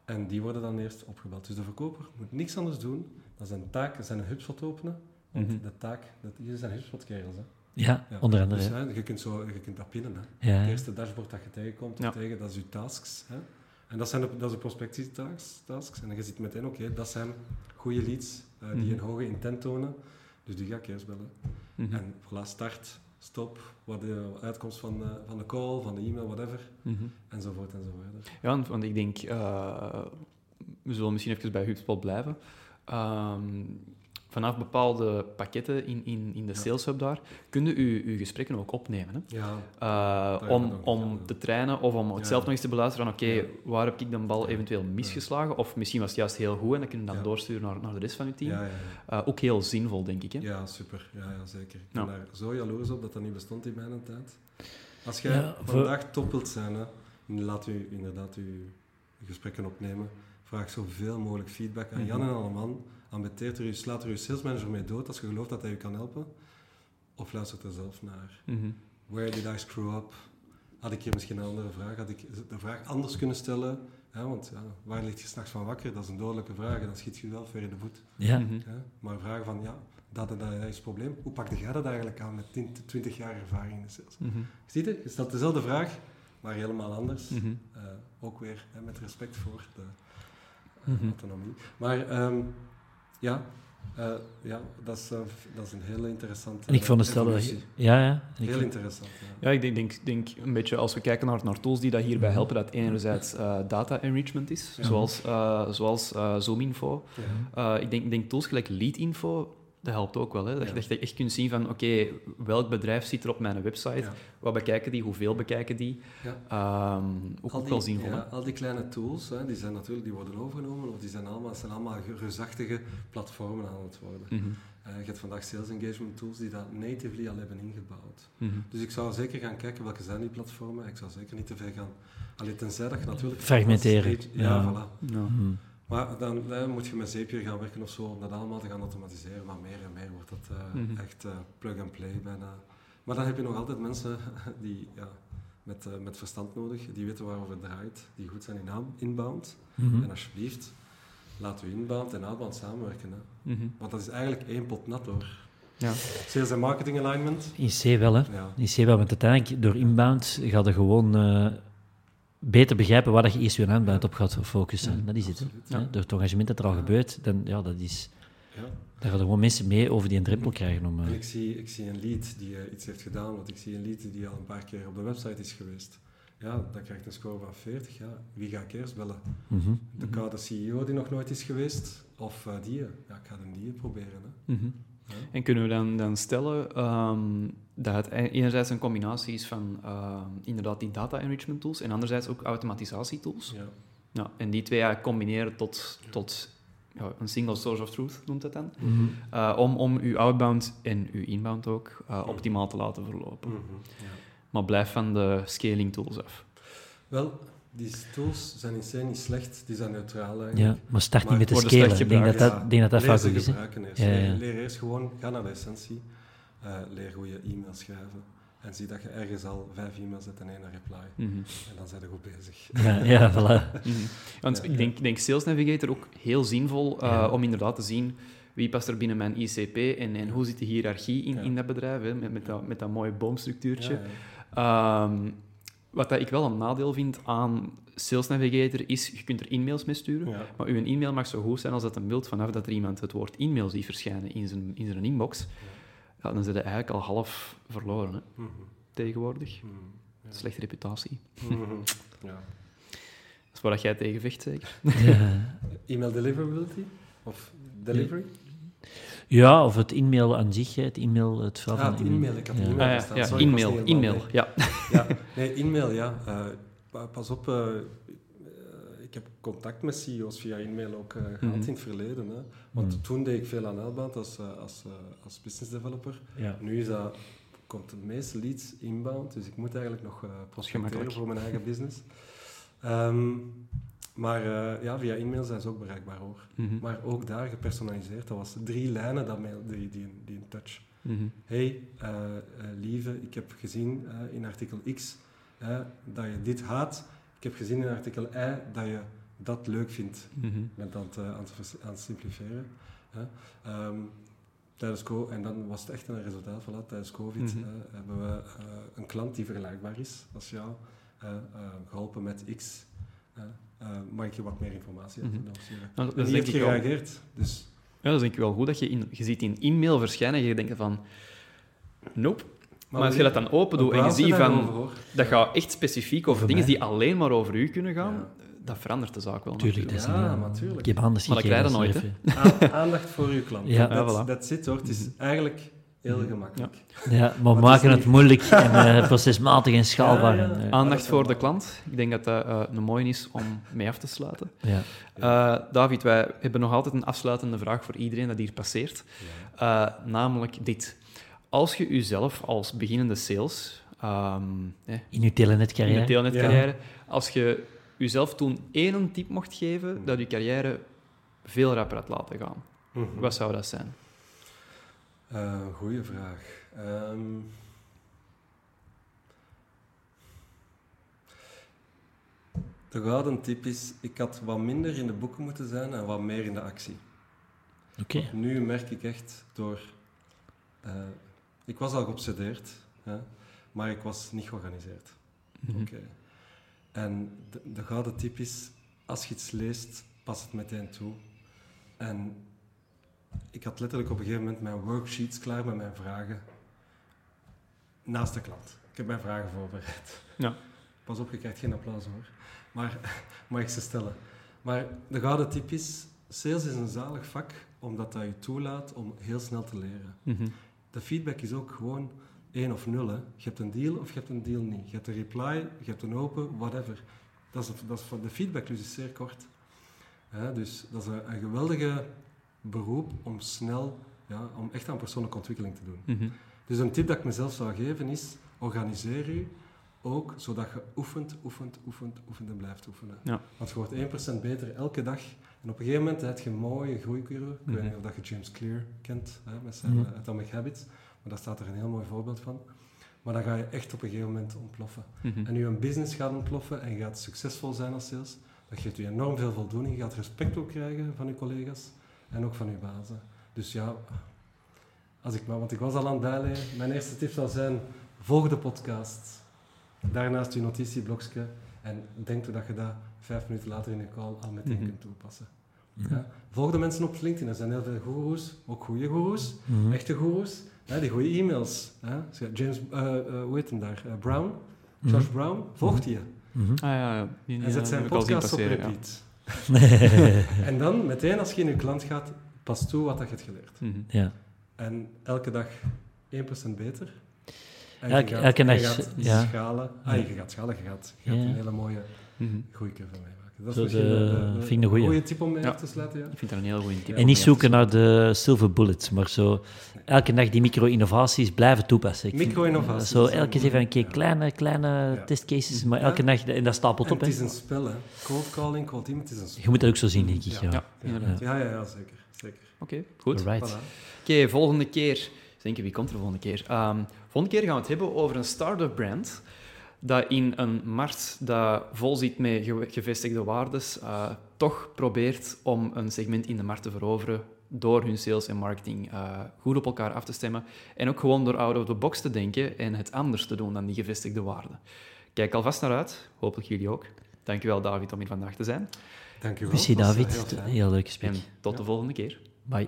[SPEAKER 1] En die worden dan eerst opgebeld. Dus de verkoper moet niks anders doen dan zijn taak, zijn HubSpot openen. Want
[SPEAKER 2] Mhm.
[SPEAKER 1] de taak, dat, hier zijn HubSpot-kerels. Hè.
[SPEAKER 3] Ja,
[SPEAKER 1] Ja.
[SPEAKER 3] onder andere.
[SPEAKER 1] Dus, hè, je, kunt zo, je kunt dat pinnen. Hè.
[SPEAKER 3] Ja,
[SPEAKER 1] Het eerste dashboard dat je tegenkomt,
[SPEAKER 2] Ja.
[SPEAKER 1] tegen, dat is je tasks. Hè. En dat zijn de, dat is de prospectietasks. tasks. En dan je ziet meteen, oké, dat zijn goede leads eh, die
[SPEAKER 2] Mhm.
[SPEAKER 1] een hoge intent tonen. Dus die ga ik eerst bellen.
[SPEAKER 2] Mhm.
[SPEAKER 1] En voilà, start, stop, wat de uitkomst van de, van de call, van de e-mail, whatever,
[SPEAKER 2] Mhm.
[SPEAKER 1] enzovoort enzovoort.
[SPEAKER 2] Ja, want- want ik denk, eh, we zullen misschien even bij HubSpot blijven. Ehm, vanaf bepaalde pakketten in, in, in de
[SPEAKER 1] Ja.
[SPEAKER 2] Sales Hub daar, kun je uw, uw gesprekken ook opnemen. Hè?
[SPEAKER 1] Ja,
[SPEAKER 2] Eh, om,
[SPEAKER 1] we
[SPEAKER 2] om te trainen of om het
[SPEAKER 1] Ja.
[SPEAKER 2] zelf nog eens te beluisteren van oké,
[SPEAKER 1] Ja.
[SPEAKER 2] waar heb ik de bal eventueel misgeslagen? Of misschien was het juist heel goed en dan kun je dan
[SPEAKER 1] Ja.
[SPEAKER 2] doorsturen naar, naar de rest van je team.
[SPEAKER 1] ja, ja, ja.
[SPEAKER 2] Eh, ook heel zinvol, denk ik. Hè?
[SPEAKER 1] Ja, super. Ja, ja zeker. Ik
[SPEAKER 2] Ja.
[SPEAKER 1] ben daar zo jaloers op dat dat niet bestond in mijn tijd. Als jij
[SPEAKER 3] voor-
[SPEAKER 1] vandaag top wilt zijn, hè, laat u inderdaad uw gesprekken opnemen. Vraag zoveel mogelijk feedback aan Jan
[SPEAKER 2] Mhm.
[SPEAKER 1] en Alleman. Ambetteert er u, slaat er uw salesmanager mee dood als je gelooft dat hij u kan helpen. Of luistert er zelf naar.
[SPEAKER 2] Mhm.
[SPEAKER 1] Where did I screw up? Had ik hier misschien een andere vraag? Had ik de vraag anders kunnen stellen? Ja, want ja, waar ligt je s'nachts van wakker? Dat is een dodelijke vraag en dan schiet je zelf weer in de voet.
[SPEAKER 3] Ja.
[SPEAKER 2] Mhm.
[SPEAKER 1] Ja, maar vragen van, ja, dat, en dat, dat is het probleem. Hoe pakte jij dat eigenlijk aan met 10, 20 jaar ervaring in de sales?
[SPEAKER 2] Mhm.
[SPEAKER 1] Zie je, je stelt dezelfde vraag, maar helemaal anders.
[SPEAKER 2] Mhm.
[SPEAKER 1] Eh, ook weer hè, met respect voor de autonomie. Maar ehm, ja, eh, ja dat, is, eh, dat is een hele interessante
[SPEAKER 3] En ik vond het stel dat...
[SPEAKER 1] evolutie.
[SPEAKER 3] Ja, ja.
[SPEAKER 1] Heel interessant, ja.
[SPEAKER 2] Ja, ik denk, denk, denk een beetje als we kijken naar, naar tools die dat hierbij
[SPEAKER 3] Mhm.
[SPEAKER 2] helpen, dat enerzijds eh, data enrichment is,
[SPEAKER 1] Ja.
[SPEAKER 2] zoals, eh, zoals eh, Zoominfo.
[SPEAKER 1] Ja.
[SPEAKER 2] Eh, ik denk, denk tools gelijk Leadinfo, dat helpt ook wel. Hè? Dat,
[SPEAKER 1] Ja.
[SPEAKER 2] je, dat je echt kunt zien van, oké, welk bedrijf zit er op mijn website?
[SPEAKER 1] Ja.
[SPEAKER 2] Wat bekijken die? Hoeveel bekijken die?
[SPEAKER 1] Ja.
[SPEAKER 2] Ehm, ook,
[SPEAKER 1] Al
[SPEAKER 2] ook
[SPEAKER 1] die-
[SPEAKER 2] wel zinvol.
[SPEAKER 1] ja, al die kleine tools, hè, die zijn natuurlijk die worden overgenomen, of die zijn allemaal, zijn allemaal reusachtige platformen aan het worden.
[SPEAKER 2] Mhm.
[SPEAKER 1] Eh, je hebt vandaag sales engagement tools die dat natively al hebben ingebouwd.
[SPEAKER 2] Mhm.
[SPEAKER 1] Dus ik zou zeker gaan kijken welke zijn die platformen. Ik zou zeker niet te veel gaan. Alleen tenzij dat je natuurlijk.
[SPEAKER 3] Fragmenteren.
[SPEAKER 1] Ja,
[SPEAKER 3] Ja.
[SPEAKER 1] voilà.
[SPEAKER 2] Ja.
[SPEAKER 3] Mhm.
[SPEAKER 1] Maar dan eh, moet je met Zapier gaan werken of zo om dat allemaal te gaan automatiseren. Maar meer en meer wordt dat eh,
[SPEAKER 2] Mhm.
[SPEAKER 1] echt eh, plug and play bijna. Maar dan heb je nog altijd mensen die ja, met, eh, met verstand nodig, die weten waarover het draait, die goed zijn in inbound.
[SPEAKER 3] Mhm.
[SPEAKER 1] En alsjeblieft, laat u inbound en outbound samenwerken. Hè.
[SPEAKER 2] Mhm.
[SPEAKER 1] Want dat is eigenlijk één pot nat hoor.
[SPEAKER 2] Ja.
[SPEAKER 1] Sales en marketing alignment.
[SPEAKER 3] In C wel, hè.
[SPEAKER 1] Ja.
[SPEAKER 3] In C wel, want uiteindelijk door inbound ga je gewoon beter begrijpen waar dat je eerst je aanbound op gaat focussen.
[SPEAKER 1] Ja,
[SPEAKER 3] dat is het.
[SPEAKER 1] Absoluut.
[SPEAKER 2] Ja.
[SPEAKER 3] Door het engagement dat er al gebeurt, dan, ja, dat is,
[SPEAKER 1] Ja.
[SPEAKER 3] daar gaan er gewoon mensen mee over die een drempel krijgen. Om, eh,
[SPEAKER 1] ik zie, ik zie een lead die eh, iets heeft gedaan, want ik zie een lead die al een paar keer op de website is geweest. Ja, dan krijgt een score van 40. Ja, wie ga ik eerst bellen?
[SPEAKER 3] mhm.
[SPEAKER 1] De
[SPEAKER 2] Mhm.
[SPEAKER 1] koude CEO die nog nooit is geweest? Of eh, die? Ja, ik ga de die proberen. Hè.
[SPEAKER 2] Mhm.
[SPEAKER 1] Ja.
[SPEAKER 2] En kunnen we dan, dan stellen ehm, dat het e- enerzijds een combinatie is van ehm, inderdaad die data enrichment tools en anderzijds ook automatisatietools?
[SPEAKER 1] Ja.
[SPEAKER 2] Ja, en die twee eigenlijk combineren tot, tot ja, een single source of truth, noemt het dan.
[SPEAKER 3] Mhm.
[SPEAKER 2] Uh, om, om uw outbound en uw inbound ook uh, optimaal te laten verlopen.
[SPEAKER 1] Mhm, ja.
[SPEAKER 2] Maar blijf van de scaling tools af.
[SPEAKER 1] Wel, die tools zijn in C niet slecht, die zijn neutraal eigenlijk.
[SPEAKER 3] Ja, maar start
[SPEAKER 1] Maar
[SPEAKER 3] niet met
[SPEAKER 2] worden
[SPEAKER 3] scalen. Ik denk dat dat,
[SPEAKER 1] Ja,
[SPEAKER 3] denk dat, dat
[SPEAKER 1] leer
[SPEAKER 3] vaak
[SPEAKER 1] ze
[SPEAKER 3] ook is. hè.
[SPEAKER 1] gebruiken eerst.
[SPEAKER 3] Ja, ja.
[SPEAKER 1] Leer, eerst gewoon, ga naar de essentie. Eh, leer hoe je e-mail schrijven. En zie dat je ergens al vijf e-mails hebt en één reply.
[SPEAKER 2] Mhm.
[SPEAKER 1] En dan zijn we goed bezig.
[SPEAKER 3] Ja, ja, voilà.
[SPEAKER 2] Mhm. Want
[SPEAKER 1] Ja,
[SPEAKER 2] ik
[SPEAKER 1] ja.
[SPEAKER 2] denk, denk Sales Navigator ook heel zinvol uh,
[SPEAKER 3] Ja.
[SPEAKER 2] om inderdaad te zien Wie past er binnen mijn ICP en, en hoe zit de hiërarchie in,
[SPEAKER 1] Ja.
[SPEAKER 2] in dat bedrijf, hè, met, met, dat, met dat mooie boomstructuurtje.
[SPEAKER 1] Ja, ja.
[SPEAKER 2] Ehm, wat dat ik wel een nadeel vind aan Sales Navigator is, je kunt er e-mails mee sturen,
[SPEAKER 1] Ja.
[SPEAKER 2] maar uw e-mail mag zo goed zijn als dat een beeld vanaf dat er iemand het woord e-mail ziet verschijnen in zijn, in zijn inbox. Ja, dan zit je eigenlijk al half verloren hè,
[SPEAKER 1] Mhm.
[SPEAKER 2] tegenwoordig.
[SPEAKER 1] Mhm. Ja.
[SPEAKER 2] Slechte reputatie.
[SPEAKER 1] Mhm. Ja.
[SPEAKER 2] Dat is waar dat jij tegen vecht, zeker?
[SPEAKER 3] Ja.
[SPEAKER 1] E-mail deliverability? Of delivery?
[SPEAKER 3] Ja, of het e-mail aan zich, het e-mail, het verhaal
[SPEAKER 1] Ah,
[SPEAKER 3] van
[SPEAKER 1] het e-mail. Ik had
[SPEAKER 3] Ja.
[SPEAKER 1] e-mail
[SPEAKER 2] Ah, ja,
[SPEAKER 1] verstaan.
[SPEAKER 2] ja,
[SPEAKER 1] Sorry,
[SPEAKER 2] e-mail, ja.
[SPEAKER 1] Ja, nee, e-mail, ja. Eh, pa- pas op, eh, eh, ik heb contact met CEO's via e-mail ook eh, gehad
[SPEAKER 2] Mhm.
[SPEAKER 1] in het verleden. Hè. Want
[SPEAKER 3] Mhm.
[SPEAKER 1] toen deed ik veel aan Outbound als, eh, als, eh, als business developer.
[SPEAKER 3] Ja.
[SPEAKER 1] Nu is dat, komt de meeste leads inbound, dus ik moet eigenlijk nog eh prospecteren voor mijn eigen business. Ehm, maar eh, ja, via e-mail zijn ze ook bereikbaar hoor.
[SPEAKER 2] Mhm.
[SPEAKER 1] Maar ook daar gepersonaliseerd. Dat was drie lijnen, dat mail, die, die, die in touch.
[SPEAKER 2] Mhm.
[SPEAKER 1] Hey, eh, eh, lieve, ik heb gezien in artikel X dat je dit haat. Ik heb gezien in artikel Y dat je dat leuk vindt.
[SPEAKER 2] Mhm.
[SPEAKER 1] Ik ben het aan het, aan het. Hè. Ehm, tijdens co en dan was het echt een resultaat. Voilà, tijdens COVID
[SPEAKER 2] Mhm.
[SPEAKER 1] hebben we een klant die vergelijkbaar is als jou, eh, eh, geholpen met X. eh, mag ik je wat meer informatie En
[SPEAKER 2] dat, is
[SPEAKER 1] die
[SPEAKER 2] denk
[SPEAKER 1] heeft
[SPEAKER 2] ja,
[SPEAKER 1] gereageerd. Dus,
[SPEAKER 2] dat is denk ik wel goed dat je, in, je ziet in e-mail verschijnen en je denkt van... Nope. Maar, als je dat dan open doet en je ziet van... Dat gaat echt specifiek over
[SPEAKER 3] Over
[SPEAKER 2] dingen
[SPEAKER 3] mij.
[SPEAKER 2] die alleen maar over u kunnen gaan.
[SPEAKER 1] Ja.
[SPEAKER 2] Dat verandert de zaak wel
[SPEAKER 3] Tuurlijk,
[SPEAKER 2] natuurlijk.
[SPEAKER 3] dat is
[SPEAKER 1] Ja,
[SPEAKER 3] niet,
[SPEAKER 1] maar
[SPEAKER 3] eh,
[SPEAKER 1] tuurlijk.
[SPEAKER 3] Ik heb anders
[SPEAKER 2] Maar dat krijg je nooit,
[SPEAKER 1] aandacht voor uw klant.
[SPEAKER 3] Ja.
[SPEAKER 1] Dat
[SPEAKER 2] Ja, voilà.
[SPEAKER 1] dat zit hoor. Het is
[SPEAKER 2] Mhm.
[SPEAKER 1] eigenlijk heel
[SPEAKER 2] Mhm.
[SPEAKER 1] gemakkelijk.
[SPEAKER 3] Ja, maar we
[SPEAKER 1] het
[SPEAKER 3] maken het moeilijk en eh, procesmatig en schaalbaar.
[SPEAKER 1] Ja, ja.
[SPEAKER 3] en,
[SPEAKER 2] Aandacht voor de klant. Ik denk dat dat eh, een mooie is om mee af te sluiten.
[SPEAKER 3] ja.
[SPEAKER 2] Eh, David, wij hebben nog altijd een afsluitende vraag voor iedereen dat hier passeert. Eh, namelijk dit. Als je jezelf als beginnende sales, ehm, eh,
[SPEAKER 3] In uw
[SPEAKER 2] in
[SPEAKER 3] telenetcarrière.
[SPEAKER 2] de telnetcarrière, als je jezelf toen één tip mocht geven dat je carrière veel rapper had laten gaan,
[SPEAKER 1] Mhm.
[SPEAKER 2] wat zou dat zijn?
[SPEAKER 1] Eh, goeie vraag. Ehm, de gouden tip is, ik had wat minder in de boeken moeten zijn en wat meer in de actie.
[SPEAKER 3] Oké.
[SPEAKER 1] Nu merk ik echt door... eh, ik was al geobsedeerd, hè, maar ik was niet georganiseerd.
[SPEAKER 2] Mhm.
[SPEAKER 1] Oké. En de, de gouden tip is, als je iets leest, pas het meteen toe. En ik had letterlijk op een gegeven moment mijn worksheets klaar met mijn vragen. Naast de klant. Ik heb mijn vragen voorbereid.
[SPEAKER 2] Ja.
[SPEAKER 1] Pas op, je krijgt geen applaus hoor. Maar mag ik ze stellen. Maar de gouden tip is, sales is een zalig vak, omdat dat je toelaat om heel snel te leren.
[SPEAKER 2] Mhm.
[SPEAKER 1] De feedback is ook gewoon 1 of 0. Hè. Je hebt een deal of je hebt een deal niet. Je hebt een reply, je hebt een open, whatever. Dat is, dat is, van- de feedback dus is zeer kort. Hè, dus dat is een, een geweldige beroep om snel, ja, om echt aan persoonlijke ontwikkeling te doen.
[SPEAKER 2] Mhm.
[SPEAKER 1] Dus een tip dat ik mezelf zou geven is, organiseer u ook zodat je oefent, oefent, oefent, oefent en blijft oefenen.
[SPEAKER 2] Ja.
[SPEAKER 1] Want je wordt 1% beter elke dag. En op een gegeven moment heb je een mooie groeicurve. Ik weet
[SPEAKER 2] Mhm.
[SPEAKER 1] niet of dat je James Clear kent, hè, met zijn eh, Atomic Habits. Maar daar staat er een heel mooi voorbeeld van. Maar dan ga je echt op een gegeven moment ontploffen.
[SPEAKER 2] Mhm.
[SPEAKER 1] En nu een business gaat ontploffen en je gaat succesvol zijn als sales, dat geeft u enorm veel voldoening. Je gaat respect ook krijgen van uw collega's en ook van uw bazen. Dus ja, als ik maar, want ik was al aan het bijleren. Mijn eerste tip zou zijn, volg de podcast. Daarnaast uw notitieblokje en denk dat je dat vijf minuten later in je call al meteen
[SPEAKER 2] Mhm.
[SPEAKER 1] kunt toepassen. Ja? Volg de mensen op LinkedIn. Er zijn heel veel goeroes, ook goede goeroes,
[SPEAKER 3] Mhm.
[SPEAKER 1] echte goeroes. Hè, die goede e-mails. James, eh, eh, hoe heet hem daar? Eh, Brown?
[SPEAKER 3] Mhm.
[SPEAKER 1] Josh Brown? Volgt die.
[SPEAKER 3] Mhm.
[SPEAKER 2] Ah ja, ja. Die,
[SPEAKER 1] En
[SPEAKER 2] ja,
[SPEAKER 1] zet zijn podcast op repeat. En dan, meteen als je in je klant gaat, pas toe wat dat je hebt geleerd.
[SPEAKER 2] Mhm.
[SPEAKER 3] ja.
[SPEAKER 1] En elke dag 1% beter. En
[SPEAKER 3] Elke-
[SPEAKER 1] je gaat,
[SPEAKER 3] elke dag,
[SPEAKER 1] je gaat
[SPEAKER 3] ja.
[SPEAKER 1] schalen. Ah, je gaat schalen, je gaat, je gaat
[SPEAKER 3] Ja.
[SPEAKER 1] een hele mooie
[SPEAKER 2] Mhm.
[SPEAKER 1] groeicurve Dat is
[SPEAKER 3] Zo
[SPEAKER 1] misschien
[SPEAKER 3] ik een goeie.
[SPEAKER 1] goede tip om mee
[SPEAKER 2] Ja.
[SPEAKER 1] af te sluiten. Ja.
[SPEAKER 2] Ik vind dat een heel goede tip.
[SPEAKER 1] Ja.
[SPEAKER 3] En niet zoeken naar de silver bullets, maar zo elke dag die micro-innovaties blijven toepassen.
[SPEAKER 1] Micro-innovaties,
[SPEAKER 3] Zo
[SPEAKER 1] dat is
[SPEAKER 3] elke keer even een keer
[SPEAKER 1] ja.
[SPEAKER 3] kleine, kleine
[SPEAKER 1] Ja.
[SPEAKER 3] testcases, maar
[SPEAKER 1] Ja.
[SPEAKER 3] elke dag, en dat stapelt
[SPEAKER 1] En
[SPEAKER 3] op.
[SPEAKER 1] het is een spel, hè. Cold calling, cold email, het is een spel.
[SPEAKER 3] Je moet dat ook zo zien, denk ik. Ja.
[SPEAKER 1] Ja.
[SPEAKER 2] Ja, inderdaad.
[SPEAKER 1] Ja, ja, ja, zeker. zeker.
[SPEAKER 2] Oké, goed. Oké, volgende keer. Denk je, wie komt er volgende keer? Ehm, volgende keer gaan we het hebben over een start-up brand dat in een markt dat vol zit met ge- gevestigde waardes, eh, toch probeert om een segment in de markt te veroveren door hun sales en marketing uh, goed op elkaar af te stemmen. En ook gewoon door out of the box te denken en het anders te doen dan die gevestigde waarden. Kijk alvast naar uit. Hopelijk jullie ook. Dankjewel, David, om hier vandaag te zijn.
[SPEAKER 1] Dankjewel.
[SPEAKER 3] Merci, David. Heel leuk gesprek.
[SPEAKER 2] En tot
[SPEAKER 1] Ja.
[SPEAKER 2] de volgende keer.
[SPEAKER 3] Bye.